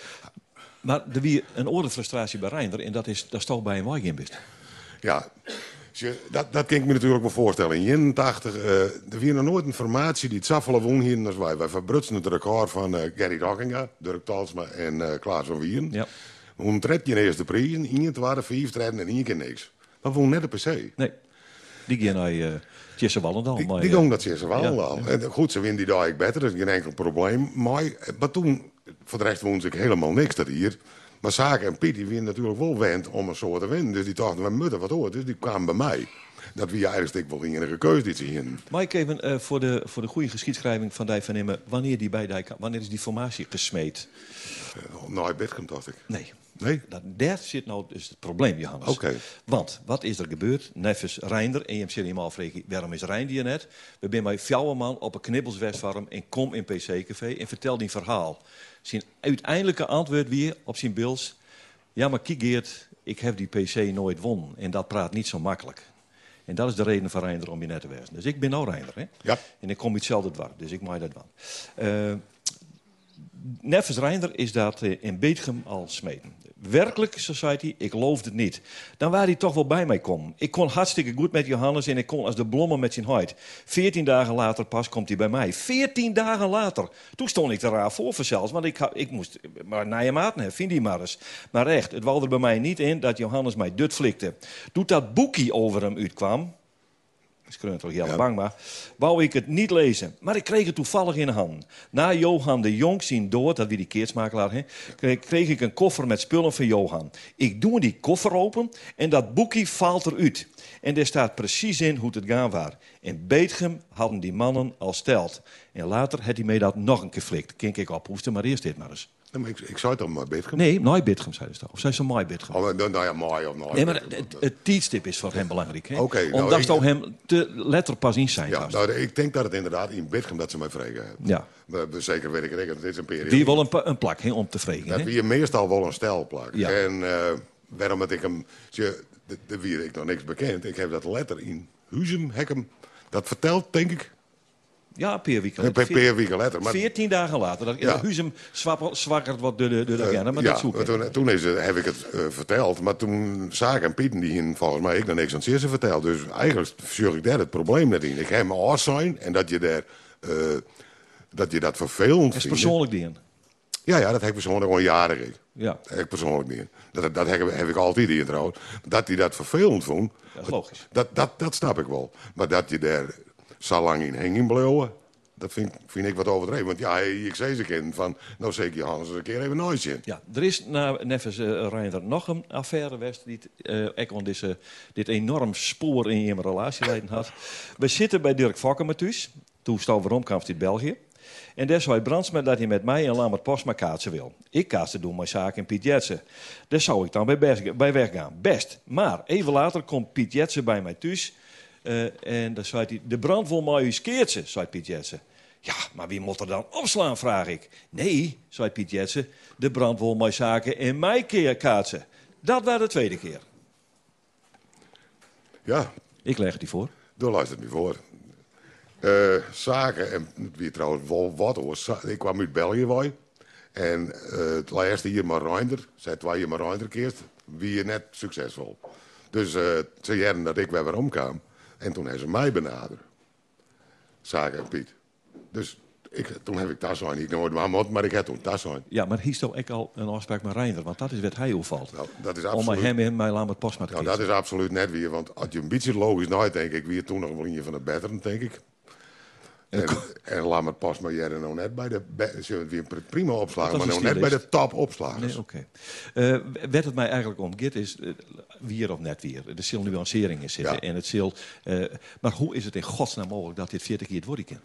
Maar er wie een orde frustratie bij Reinder. En dat is, dat is toch bij een wagen best. Ja, dat, dat kan ik me natuurlijk wel voorstellen. In 81, uh, er was nog nooit een formatie die het zaffelen won hier als wij. Wij verbrutsen het record van uh, Gary Rockinga, Dirk Talsma en uh, Klaas van Wieren. Ja. Hoe tred je eerst de prijzen, één, twee, vijf treden en één keer niks. Maar we net de PC. Nee, die gaan naar uh, Tjesse Wallendal. Die, maar, die naar Tjesse Wallendal. Ja. En goed, ze winnen die dag beter, dat is geen enkel probleem. Maar, maar toen, voor de rest woonde ik helemaal niks dat hier. Maar Zaken en Piet die natuurlijk wel wend om een soort te winnen. Dus die dachten, we moeten wat hoort. Dus die kwamen bij mij. Dat wie eigenlijk wel enige keuze die zien. Mike, even uh, voor, de, voor de goede geschiedschrijving van Dijk van Immen. Wanneer, die bij Dijk, wanneer is die formatie gesmeed? Uh, nou, dacht ik. Nee. Nee? Dat, daar zit nou dus het probleem, Johannes. Oké. Okay. Want, wat is er gebeurd? Neffens Reinder, en je hebt helemaal waarom is Reinder hier net? We zijn bij Fjouwerman op een knibbelswestfarm en kom in PC-café en vertel die verhaal. Zijn uiteindelijke antwoord weer op zijn bils. Ja, maar kijk Geert, ik heb die PC nooit won. En dat praat niet zo makkelijk. En dat is de reden van Reinder om je net te wezen. Dus ik ben nou Reinder, hè? Ja. En ik kom hetzelfde dwars, dus ik maak dat wel. Neffens Reinder is dat eh, in Beetgem al smeten. Werkelijk, Society, ik loofde het niet. Dan waar hij toch wel bij mij komen. Ik kon hartstikke goed met Johannes en ik kon als de blommen met zijn huid. Veertien dagen later pas komt hij bij mij. Veertien dagen later. Toen stond ik er raar voor zelfs, want ik, ik moest maar naar je maat vind die maar eens. Maar echt, het wou er bij mij niet in dat Johannes mij dut flikte. Toen dat boekie over hem uitkwam, ik toch heel bang, maar wou ik het niet lezen. Maar ik kreeg het toevallig in de handen. Na Johan de Jong zien dood, dat wie die keertsmakelaar, hè, kreeg, kreeg ik een koffer met spullen van Johan. Ik doe die koffer open en dat boekje valt eruit. En daar staat precies in hoe het gaan was. In Beetgem hadden die mannen al steld. En later had hij mij dat nog een keer flikt. Kink ik ophoesten, maar eerst dit maar eens. Nee, maar ik, ik zou het dan maar Nee, nooit Beetgem, zei ze. Of zei ze mooi Beetgem? Oh, nou, nou ja, mooi of mooi. Nee, maar het, het tijdstip is voor hem belangrijk. hè? Oké, nou, Omdat ze hem te letter pas in zijn. Ja, nou, ik denk dat het inderdaad in Bitgem dat ze mij vregen hebben. Ja. Maar zeker weet ik het, dit is een periode. Wie wil een, een plak hè, om te vregen. Dat wie je meestal wel een stelplak. Ja. En eh, waarom dat ik hem... Je, de, de ik nog niks bekend. Ik heb dat letter in Huzem, Hekkem. Dat vertelt, denk ik. Ja, per week. Per, per week letter. Maar, Veertien dagen later. Dat Ja. ja. Huzem wordt door de, door de eh, agenda, maar ja, dat zoeken. toen, toen is heb ik het eh, verteld. Maar toen Zaak en Pieten die in, volgens mij ik nog niks aan het zitten verteld. Dus eigenlijk zorg ik daar het probleem net in. Ik heb me zijn en dat je daar... eh, dat je dat vervelend is persoonlijk dingen. Ja, ja, dat heb ik persoonlijk gewoon jaren. Ja. Dat heb ik persoonlijk niet. Dat, dat heb, heb ik altijd in trouwens. Dat hij dat vervelend vond. Dat is logisch. Dat, dat, dat snap ik wel. Maar dat je daar zo lang in heen blijven, dat vind, vind ik wat overdreven. Want ja, ik zei ze kind van, nou zeker Johannes een keer even nooit zien. Ja, er is na Neffens uh, nog een affaire geweest die deze, dit enorm spoor in je relatie had. We zitten bij Dirk Fokker thuis. Toen staan we in België. En daar zei Brandsma dat hij met mij en Lambert Postma kaatsen wil. Ik kaatste doen mijn zaak in Piet Jetsen. Daar zou ik dan bij, bij weggaan. Best. Maar even later komt Piet Jetsen bij mij thuis. Eh, en dan zei hij, de brand wil mij eens zei Piet Jetsen. Ja, maar wie moet er dan opslaan, vraag ik. Nee, zei Piet Jetsen, de brand wil mij zaken in mij keer kaatsen. Dat was de tweede keer. Ja, Ik leg het die voor. daar luistert me voor. Eh, zaken, en wie trouwens wel wat hoor. Ik kwam uit België, wij. En eh, het laatste hier maar Reinder, zei twee jaar maar Reinder keert, wie je net succesvol. Dus eh ze jaren dat ik weer weer omkwam. En toen hebben ze mij benaderd. Zaken en Piet. Dus ik, toen heb ik zijn. Ik nooit maar maar ik heb toen dat zijn. Ja, maar hier toch ook al een afspraak met Reinder, want dat is wat hij opvalt. Nou, dat is Om absoluut... hem in mijn Lambert Postma te Nou, dat is absoluut net weer. Want als je een beetje logisch nadenkt, denk ik, wie toen nog een linie van de betteren, denk ik. En, en laat me pas maar jij nou net bij de... Ze hebben weer prima opslagen, maar nou net bij de top opslagers. Nee, oké. Eh, werd het mij eigenlijk om Git is eh, weer of net weer. Er zullen nuanceringen zitten. Ja. En het zal, eh, maar hoe is het in godsnaam mogelijk dat dit 40 keer het worden kan?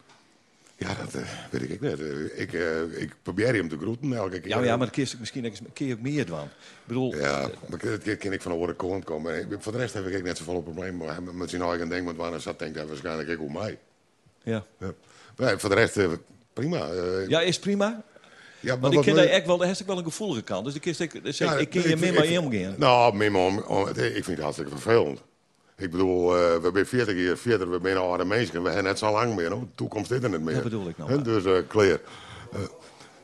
Ja, dat weet ik niet. Eh, ik, ik probeer hem te groeten elke keer. Ja, maar ja, maar dan je misschien een keer meer doen. Ik bedoel, Ja, maar dat kan ik van de kant komen. En Voor de rest heb ik net zoveel probleem maar met zijn eigen denk, want wanneer zat denkt hij waarschijnlijk ik hoe mij. Ja. Ja. Voor de rest eh, prima. Eh, ja, is prima. ja, maar Want ik ken daar echt wel, daar wel een gevoelige kant. Dus ik, dus ik, ik ken je ik- meer ik- maar ik- omgaan. Nou, meer om, ik vind het hartstikke vervelend. Ik bedoel, eh, we zijn 40 jaar verder, we zijn oude mensen, we hebben net zo lang meer. hoor. De toekomst is er niet meer. Dat bedoel ik nou. Dus, eh clear.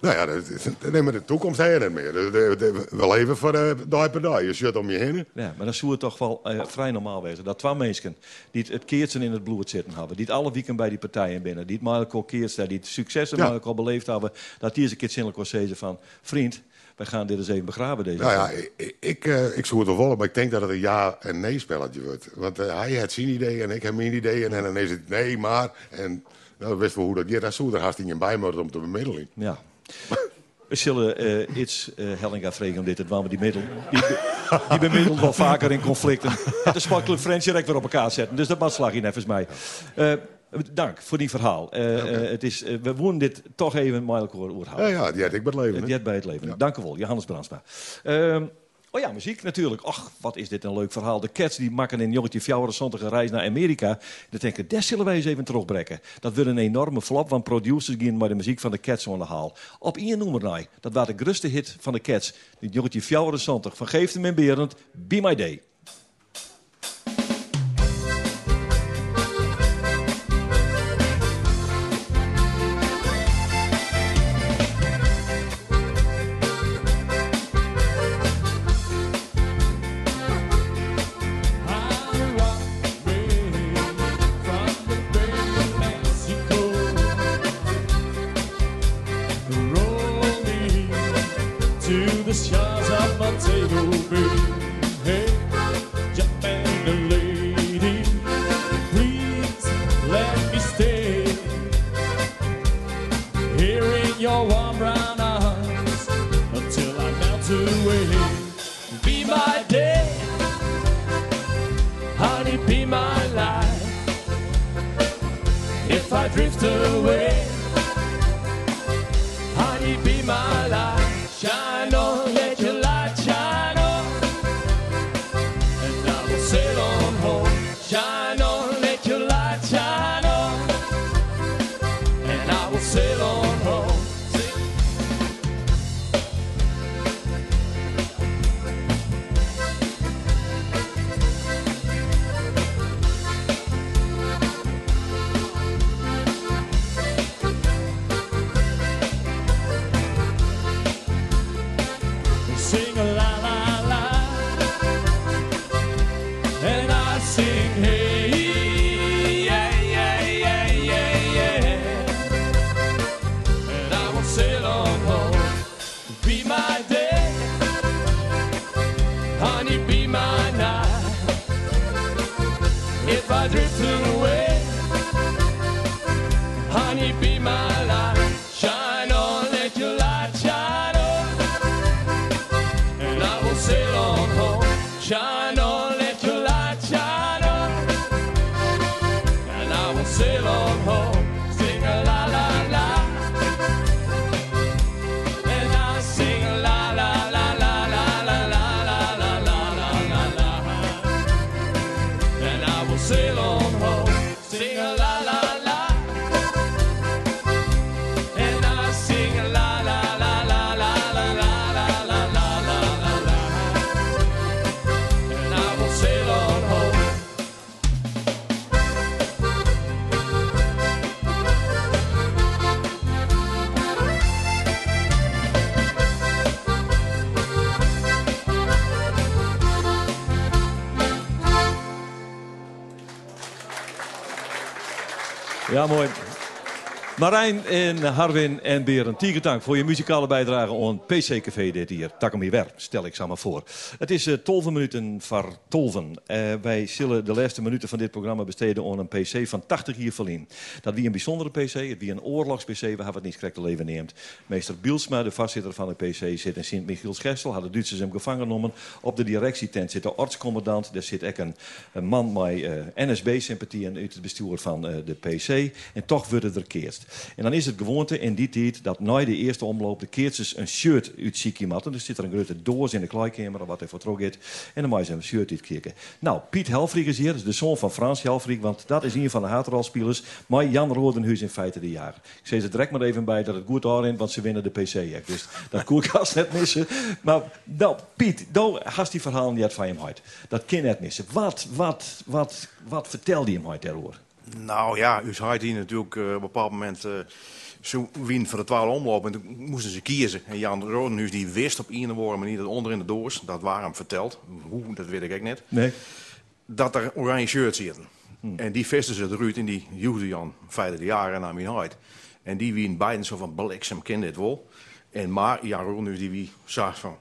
Nou ja, dat is, nee, maar de toekomst je niet meer. We leven voor de dag per dag. Je zit om je heen. Ja, maar dan zou het toch wel eh, vrij normaal wezen. Dat twee mensen die het, het keertsen in het bloed zitten hebben. Die het alle weekend bij die partijen binnen. Die het maar elkaar keert staan. Die het successen Ja. elkaar beleefd hebben. Dat die eens een keer zinnelijk zeggen van... Vriend, wij gaan dit eens even begraven deze Nou ja, keer." ik, ik, eh, ik zou het wel maar ik denk dat het een ja- en nee-spelletje wordt. Want eh, hij heeft zijn idee en ik heb mijn idee. En dan is het nee, maar. En nou, wist wel hoe dat gaat. Dat zou er haast niet in bij moeten om te bemiddelen. Ja. We zullen eh, iets eh Hellinga vregen om dit te doen. Die, middel, die, die bemiddelt wel vaker in conflicten. Het de sportclub Friends direct weer op elkaar zetten. Dus dat mag slag je even mij. Eh, dank voor die verhaal. Het is, we moeten dit toch even elkaar oorhouden. Ja, ja, die had ik bij het leven. Jet bij het leven. Dank u wel, Johannes Brandsma. Oh ja, muziek natuurlijk. Och, wat is dit een leuk verhaal. De Cats die maken in jongetje fjouwer zondag een reis naar Amerika. Dan denk ik, dat zullen wij eens even terugbrengen. Dat wordt een enorme flop, want producers gaan maar de muziek van de Cats aan de haal. Op één nou, dat was de grootste hit van de Cats. De jongetje fjouwer zondag van hem in Berend, Be My Day. Ja, mooi. Marijn en Harwin en Beren, dank voor je muzikale bijdrage aan PC Café dit hier. Tak hem weer, stel ik samen voor. Het is uh, 12 minuten voor 12. Uh, wij zullen de laatste minuten van dit programma besteden aan een PC van 80 hier verlien. Dat wie een bijzondere PC, het wie een oorlogs-PC, we hebben het niet correct te leven neemt. Meester Bielsma, de voorzitter van de PC, zit in Sint-Michiels-Gestel, had de Duitsers hem gevangen genomen. Op de directietent zit de artscommandant, daar zit ook een, man met uh, NSB-sympathie en uit het bestuur van de PC. En toch wordt het er keerst. En dan is het gewoonte in die tijd dat na de eerste omloop de keertjes een shirt uit matten. Dus zit er een grote doos in de kleikamer wat hij voor terug heeft. En dan moet je een shirt uitkijken. Nou, Piet Helfrich is hier, dus de zoon van Frans Helfrich, want dat is een van de hateralspelers. Maar Jan Rodenhuis in feite de jager. Ik zeg ze direct maar even bij dat het goed daarin, want ze winnen de PC. Dus dat als net missen. Maar nou, Piet, nou hast die verhaal niet van hem uit. Dat kan net missen. Wat, wat, wat, wat vertelde je hem uit daarover? Nou ja, u zei hier natuurlijk uh, op een bepaald moment uh, zo wien voor de twaalf omloop. En toen moesten ze kiezen. En Jan Rodenhuis die wist op een of andere manier dat onder in de doos, dat waren hem verteld. Hoe, dat weet ik echt niet. Nee. Dat er oranje shirts zitten. Hmm. En die visten ze eruit en die joegden Jan vijfde de jaren naar mijn huid. En die wien beiden zo van bliksem, ken dit wel. En maar Jan Rodenhuis die wie zag van,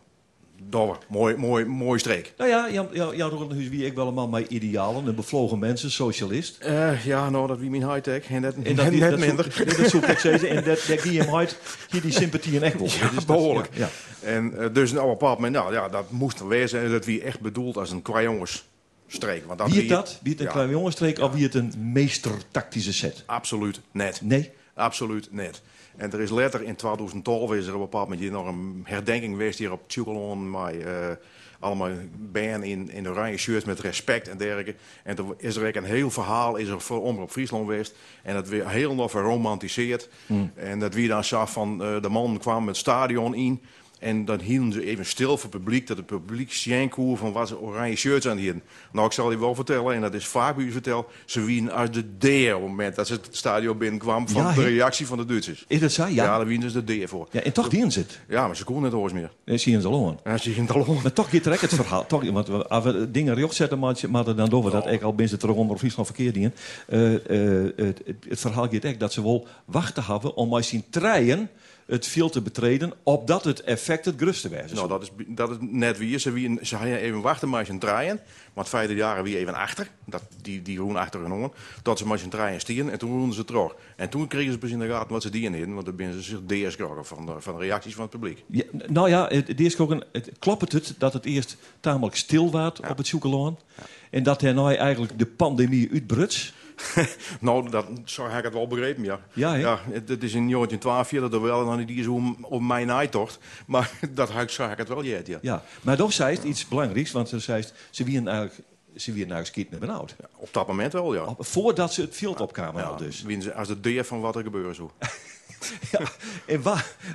Douwe, mooi, mooi, mooi streek. Nou ja, Jan, Jan, Jan Rodenhuis wie ik wel een man met idealen, een bevlogen mensen, socialist. Uh, ja, nou, dat wie mijn high-tech. En dat, en dat, net, dat, minder. <laughs> Dat, dat zoek ik zeggen. En dat, dat die hem uit, hier die sympathie en echt wel. Ja, dus behoorlijk. Ja. En uh, dus nou, op een bepaald moment, nou ja, dat moest er wezen. En dat wie echt bedoeld als een kwajongensstreek. Want dat wie het dat? Wie het een ja. kwajongensstreek ja. of wie het een meestertactische set? Absoluut net. Nee? Absoluut net. En er is later in 2012 is er op een bepaald moment nog een herdenking geweest hier op Tjukelon. Maar uh, allemaal ben in, in oranje shirts met respect en dergelijke. En er is er een heel verhaal is er voor Omroep Friesland geweest. En dat weer heel nog geromantiseerd. Mm. En dat wie dan zag van uh, de man kwam het stadion in. En dan hielden ze even stil voor het publiek, dat het publiek sjenkoer van wat ze oranje shirts aan hielden. Nou, ik zal je wel vertellen, en dat is vaak bij u verteld, ze wien uit de D op het moment dat ze het stadion binnenkwam van Ja, de reactie van de Duitsers. Is dat zo? Ja. Ja, daar wien dus de D voor. Ja, en toch die zit. Ja, maar ze konden net oors meer. Nee, zie je ze al Ja, ze gingen het al Maar toch gaat het verhaal. Toch, want we- als we dingen recht zetten, maar maar dan door dat ik al binnen terug onder Friesland verkeerd dingen. Uh, uh, het, het, het verhaal gaat ook dat ze wel wachten hebben om met zijn treien het viel te betreden, opdat het effect het gruste was. Nou, dat is, dat is net wie. Ze, wie, ze hadden even wachten met zijn draaien. Maar het vijfde jaar wie even achter. Dat, die, die roen achter genomen. Tot ze met zijn draaien stieren. En toen roenden ze terug. En toen kregen ze pas in de gaten wat ze die in Want dan ben ze zich deers geschrokken van de, van de reacties van het publiek. Ja, nou ja, ook een, het klopt het dat het eerst tamelijk stil was op het zoekeloon. En dat er nou eigenlijk de pandemie uitbruts. <laughs> nou, dat, zo heb ik het wel begrepen, ja. Ja, hè? ja het, het is in 1912 dat er wel nog niet is om, om mijn naaitocht. Maar <laughs> dat heb ik, zo heb ik het wel ja. Ja, maar toch zei het iets belangrijks, want ze zei ze wien eigenlijk ze weer naar skieten met benauwd. Ja, op dat moment wel, ja. Voordat ze het veld opkwamen al dus. Als de deur van wat er gebeurde zo. <laughs> <laughs> ja, en?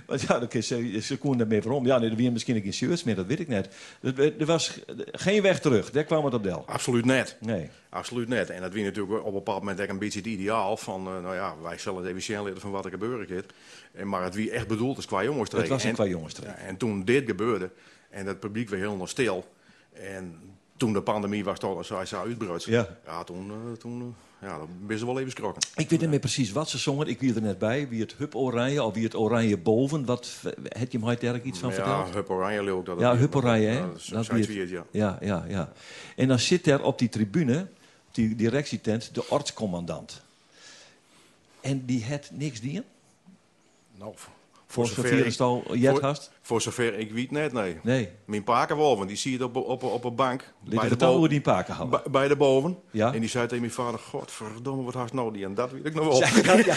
Want ja, dan kun je ze ermee waarom. Ja, nee, er weer misschien geen shirts meer, dat weet ik net. Er, er was geen weg terug, daar kwam het op del. Absoluut net. Nee. Absoluut net. En dat wie natuurlijk op een bepaald moment echt een beetje het ideaal van, uh, nou ja, wij zullen het even leren van wat er gebeuren En Maar het wie echt bedoeld is qua jongens Het was een en, qua jongens ja, en toen dit gebeurde en het publiek weer helemaal stil. En toen de pandemie was toch, zoals ze uitbreid. Ja. Ja, toen, uh, toen uh, ja, dan ben ze wel even schrokken. Ik weet niet meer precies wat ze zongen. Ik wie er net bij. Wie het Hup Oranje of wie het Oranje boven. Wat heb je hem eigenlijk iets van ja, verteld? Ja, Hup Oranje leuk. Dat ja, Hup Oranje, hè? Dat, dat is het, ja. ja. Ja, ja, En dan zit er op die tribune, die directietent, de ortscommandant. En die had niks dienen? Nou, voor zover ik, voor, hast? voor zover ik weet net, nee. nee. Mijn pakenwolven, want die zie je op, op, op een bank. bij de, boven. die paken houden? Bij de boven. Ja. En die zei tegen mijn vader, godverdomme, wat haast nou die? En dat weet ik nog wel. Ja, ja,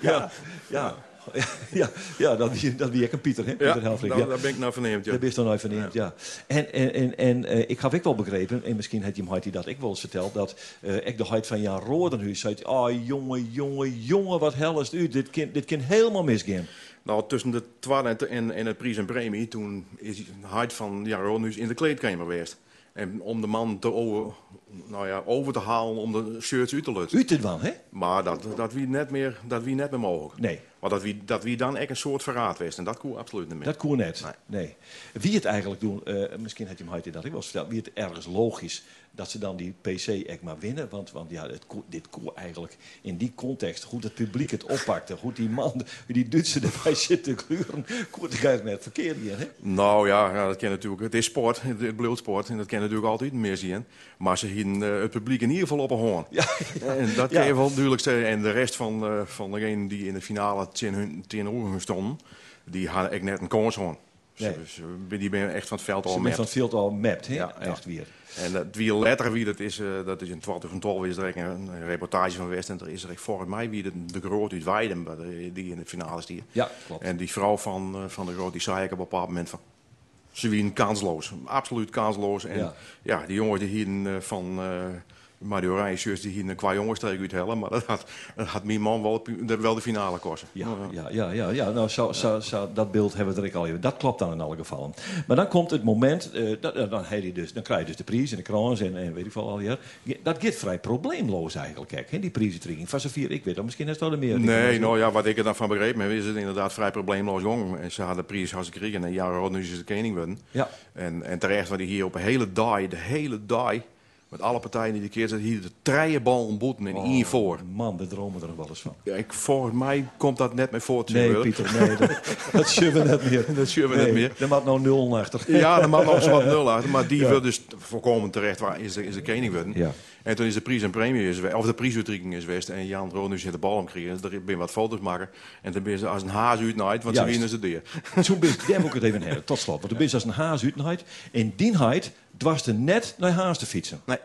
ja. <laughs> ja, ja. <laughs> Ja, ja, dat wie, dat ik een Pieter, hè? Pieter ja, Helfrich. Daar, daar ben ik nou verneemd, ja. Daar ben je nou verneemd, ja. ja. En, en, en, en uh, ik had ik wel begrepen, en misschien had hij dat ik wel eens verteld, dat uh, ik de huid van Jan Rodenhuis zei, oh jongen, jongen, jongen, wat hel is het u, dit kan, dit kan helemaal misgaan. Nou, tussen de twaalf en, en het prijs en premie, toen is de huid van Jan Rodenhuis in de kleedkamer geweest. En om de man te over, nou ja, over te halen om de shirts uit te lutten. Uit te wel, hè? Maar dat, dat wie net meer, dat wie net meer mogelijk. Nee. Maar dat wie, dat wie dan echt een soort verraad was. En dat kon absoluut niet meer. Dat kon net. Nee. nee. Wie het eigenlijk doen, uh, misschien had je hem dat ik wel eens verteld. Wie het ergens logisch dat ze dan die PC echt maar winnen. Want, want ja, het, dit kon eigenlijk in die context, goed het publiek het oppakte. Goed die man, die Duitse erbij zit te gluren. Kon het eigenlijk net verkeerd hier, hè? Nou ja, ja, dat ken natuurlijk. Het is sport, het bloedsport. En dat ken natuurlijk altijd meer zien. Maar ze hielden uh, het publiek in ieder geval op een hoorn. Ja, ja. En dat kan je wel duidelijk zeggen. En de rest van, uh, van degenen die in de finale tegen hun stonden, die hadden echt net een kans hoorn. Nee. Ze, ze, die ben echt van het veld al mapt. van het veld al mapt, hè? Ja, echt weer. En dat wie letter wie dat is, uh, dat is in 2012 is er een, een reportage van West en er is er volgens mij wie de, de groot uit Weiden, die in de finale stier. Ja, klopt. En die vrouw van, uh, van de groot die zei ik op een bepaald moment van ze wien kansloos, absoluut kansloos. En ja, ja die jongens die hier uh, van maar die oranje shirts die hier een qua jongens tegen uit hellen. Maar dat had, dat had mijn man wel, wel de finale kosten. Ja, ja, ja, ja, ja. Nou, zo, zo, zo, dat beeld hebben we er al even. Dat klopt dan in alle gevallen. Maar dan komt het moment, uh, dat, dan, je dus, dan krijg je dus de prijs en de krans en, en weet ik veel al hier. Dat gaat vrij probleemloos eigenlijk, kijk, hè, die prijzentrekking. Van vier, ik weet dat misschien is dat er meer. Nee, nou ja, wat ik er dan van begrepen heb, is het inderdaad vrij probleemloos jong. En ze hadden de prijs als ze kregen en ja, nu is ze de koning worden. Ja. En, en terecht, want die hier op een hele dag, de hele dag met alle partijen die de keer zitten, hier de treienbal ontboeten en oh, voor. Man, we dromen er nog wel eens van. Ja, ik, volgens mij komt dat net meer voor. Nee, Pieter, nee, dat, <laughs> dat zullen we net meer. dat zullen we nee, net meer. Er mag nou nul achter. Ja, er mag nog zo wat nul achter. Maar die ja. wil dus voorkomen terecht waar is de, is de koning worden. Ja. En toen is de prijs en premie is of de prijsuitreiking is geweest. En Jan Ronus heeft de bal omgekregen. Dus er ben wat foto's maken. En toen ben ze als een haas uitnaait, want Juist. ze winnen ze deer. Toen ben daar ik het even hebben, tot slot. Want toen ben je als een haas uitnaait. En die heid dwars er net naar haas te fietsen. Nee.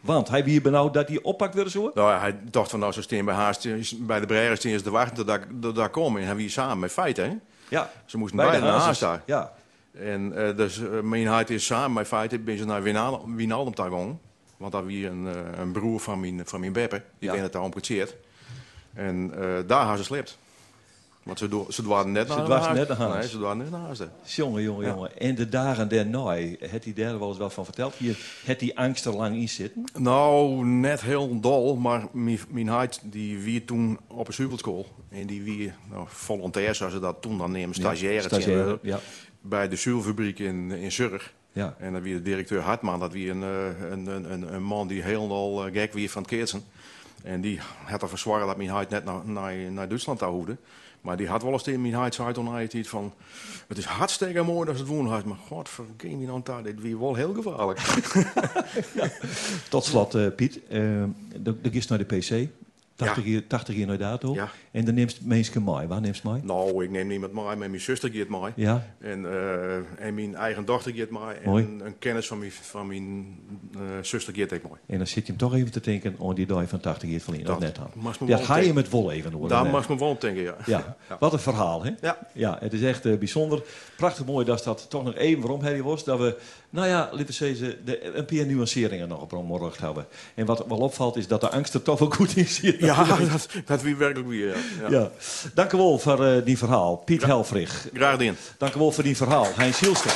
Want hij wie benauwd dat hij oppakt wilde zo? Nou, hij dacht van nou zo steen bij haast bij de Breyer steen te wachten tot dat daar komen en hij wie samen met feiten. Hè? Ja. Ze moesten bij beide naar haast daar. Ja. En uh, dus uh, mijn hart is samen met feiten ben ze naar Wijnaldum gegaan. Want dat wie een, uh, een broer van mijn, van mijn beppe, die ja. het daar omgekeerd. En daar had ze slept. Want ze, do, ze net naar ze net naar haast. Nee, ze net naar haast. Jongen, jongen, jongen. Ja. En de dagen daarna, heeft hij daar wel eens wat van verteld? Hier, heeft die angst er lang in zitten? Nou, net heel dol, maar mijn, mijn huid die wie toen op een superschool. En die wie nou, volontair, zoals ze dat toen dan nemen, stagiaire. Ja, stagiaire ja. Bij de zuurfabriek in, in Zurich. Ja. En dan wie de directeur Hartman, dat wie een, een, een, een, een man die helemaal gek wie van het keertsen. En die had er verzwaren dat mijn huid net naar, naar, naar Duitsland zou hoeden. Maar die had wel eens toen hij het van... Het is hartstikke mooi dat het wonen had. Maar god, vergeet me nou. Dit weer wel heel gevaarlijk. <laughs> Tot slot, eh, Piet. eh de, de gist naar de PC. 80 jaar, 80 jaar naar dato. Ja. En dan neemt mensen mee. Waar neemt ze mee? Nou, ik neem niemand mee, maar mijn zuster gaat mee. Ja. En, eh, en mijn eigen dochter gaat mee. En Mooi. een kennis van mijn, van mijn eh, zuster gaat ook mee. En dan zit je hem toch even te denken aan die dag van 80 jaar verleden. Dat Dat net aan. Ja, ga je met wol even horen. Daar mag me wel op denken, ja. <laughs> Ja, wat een verhaal, hè? Ja. ja het is echt eh, bijzonder. Prachtig mooi dat dat toch nog even waarom Harry was. Dat we, nou ja, laten we zeggen, een paar nuanceringen nog op een morgen hebben. En wat wel opvalt is dat de angst er toch wel goed in zit. Ja, <laughs> dat, dat wie werkelijk weer, ja. Dank u wel voor eh, die verhaal. Piet Helfrich. Graag gedaan. Dank u wel voor die verhaal. Hein Sielster.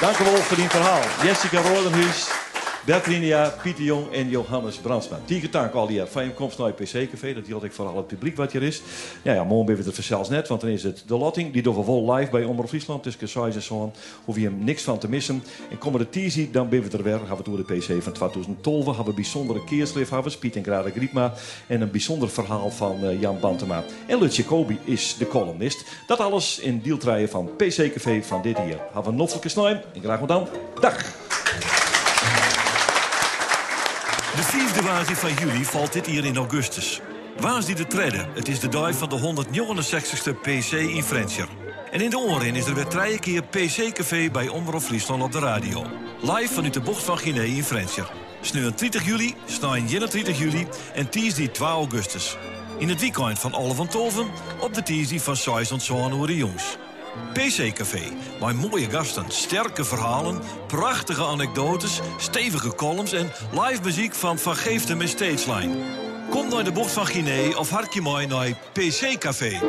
Dank u wel voor die verhaal. Jessica Rodenhuis, Bertrinia, Pieter Jong en Johannes Brandsma. Tien dank al die van je komst naar het PC-café. Dat hield ik voor al het publiek wat hier is. Ja, morgen ben we het vanzelfs net, want dan is het de lotting. Die doen we vol live bij Omroep Friesland. Tussen 6 en zo. Hoef je hem niks van te missen. En komen de teasie, dan ben we er weer. Gaan we door de PC van 2012. We hebben een bijzondere keerslif, hebben we, Piet en Grade Griepma. En een bijzonder verhaal van eh, Jan Bantema. En Lutje Kobi is de columnist. Dat alles in deeltreien van PC-café van dit hier. Hebben we een noffelijke snijm. En graag dan. Dag! De vijfde waarsing van juli valt dit hier in augustus. Waas die de treden. Het is de dag van de 169ste PC in Frencher. En in de oren is er weer drie keer PC Café bij Omroep Friesland op de radio. Live vanuit de bocht van Guinea in Frencher. Sneu 30 juli, snij 31 juli en die 2 augustus. In het weekend van Alle van Tolven op de Tiesday van 6 en 7 uur jongs. PC Café. Mijn mooie gasten, sterke verhalen, prachtige anekdotes, stevige columns en live muziek van Van Geeften met Stageline. Kom naar de bocht van Guinea of hartje mooi naar PC Café.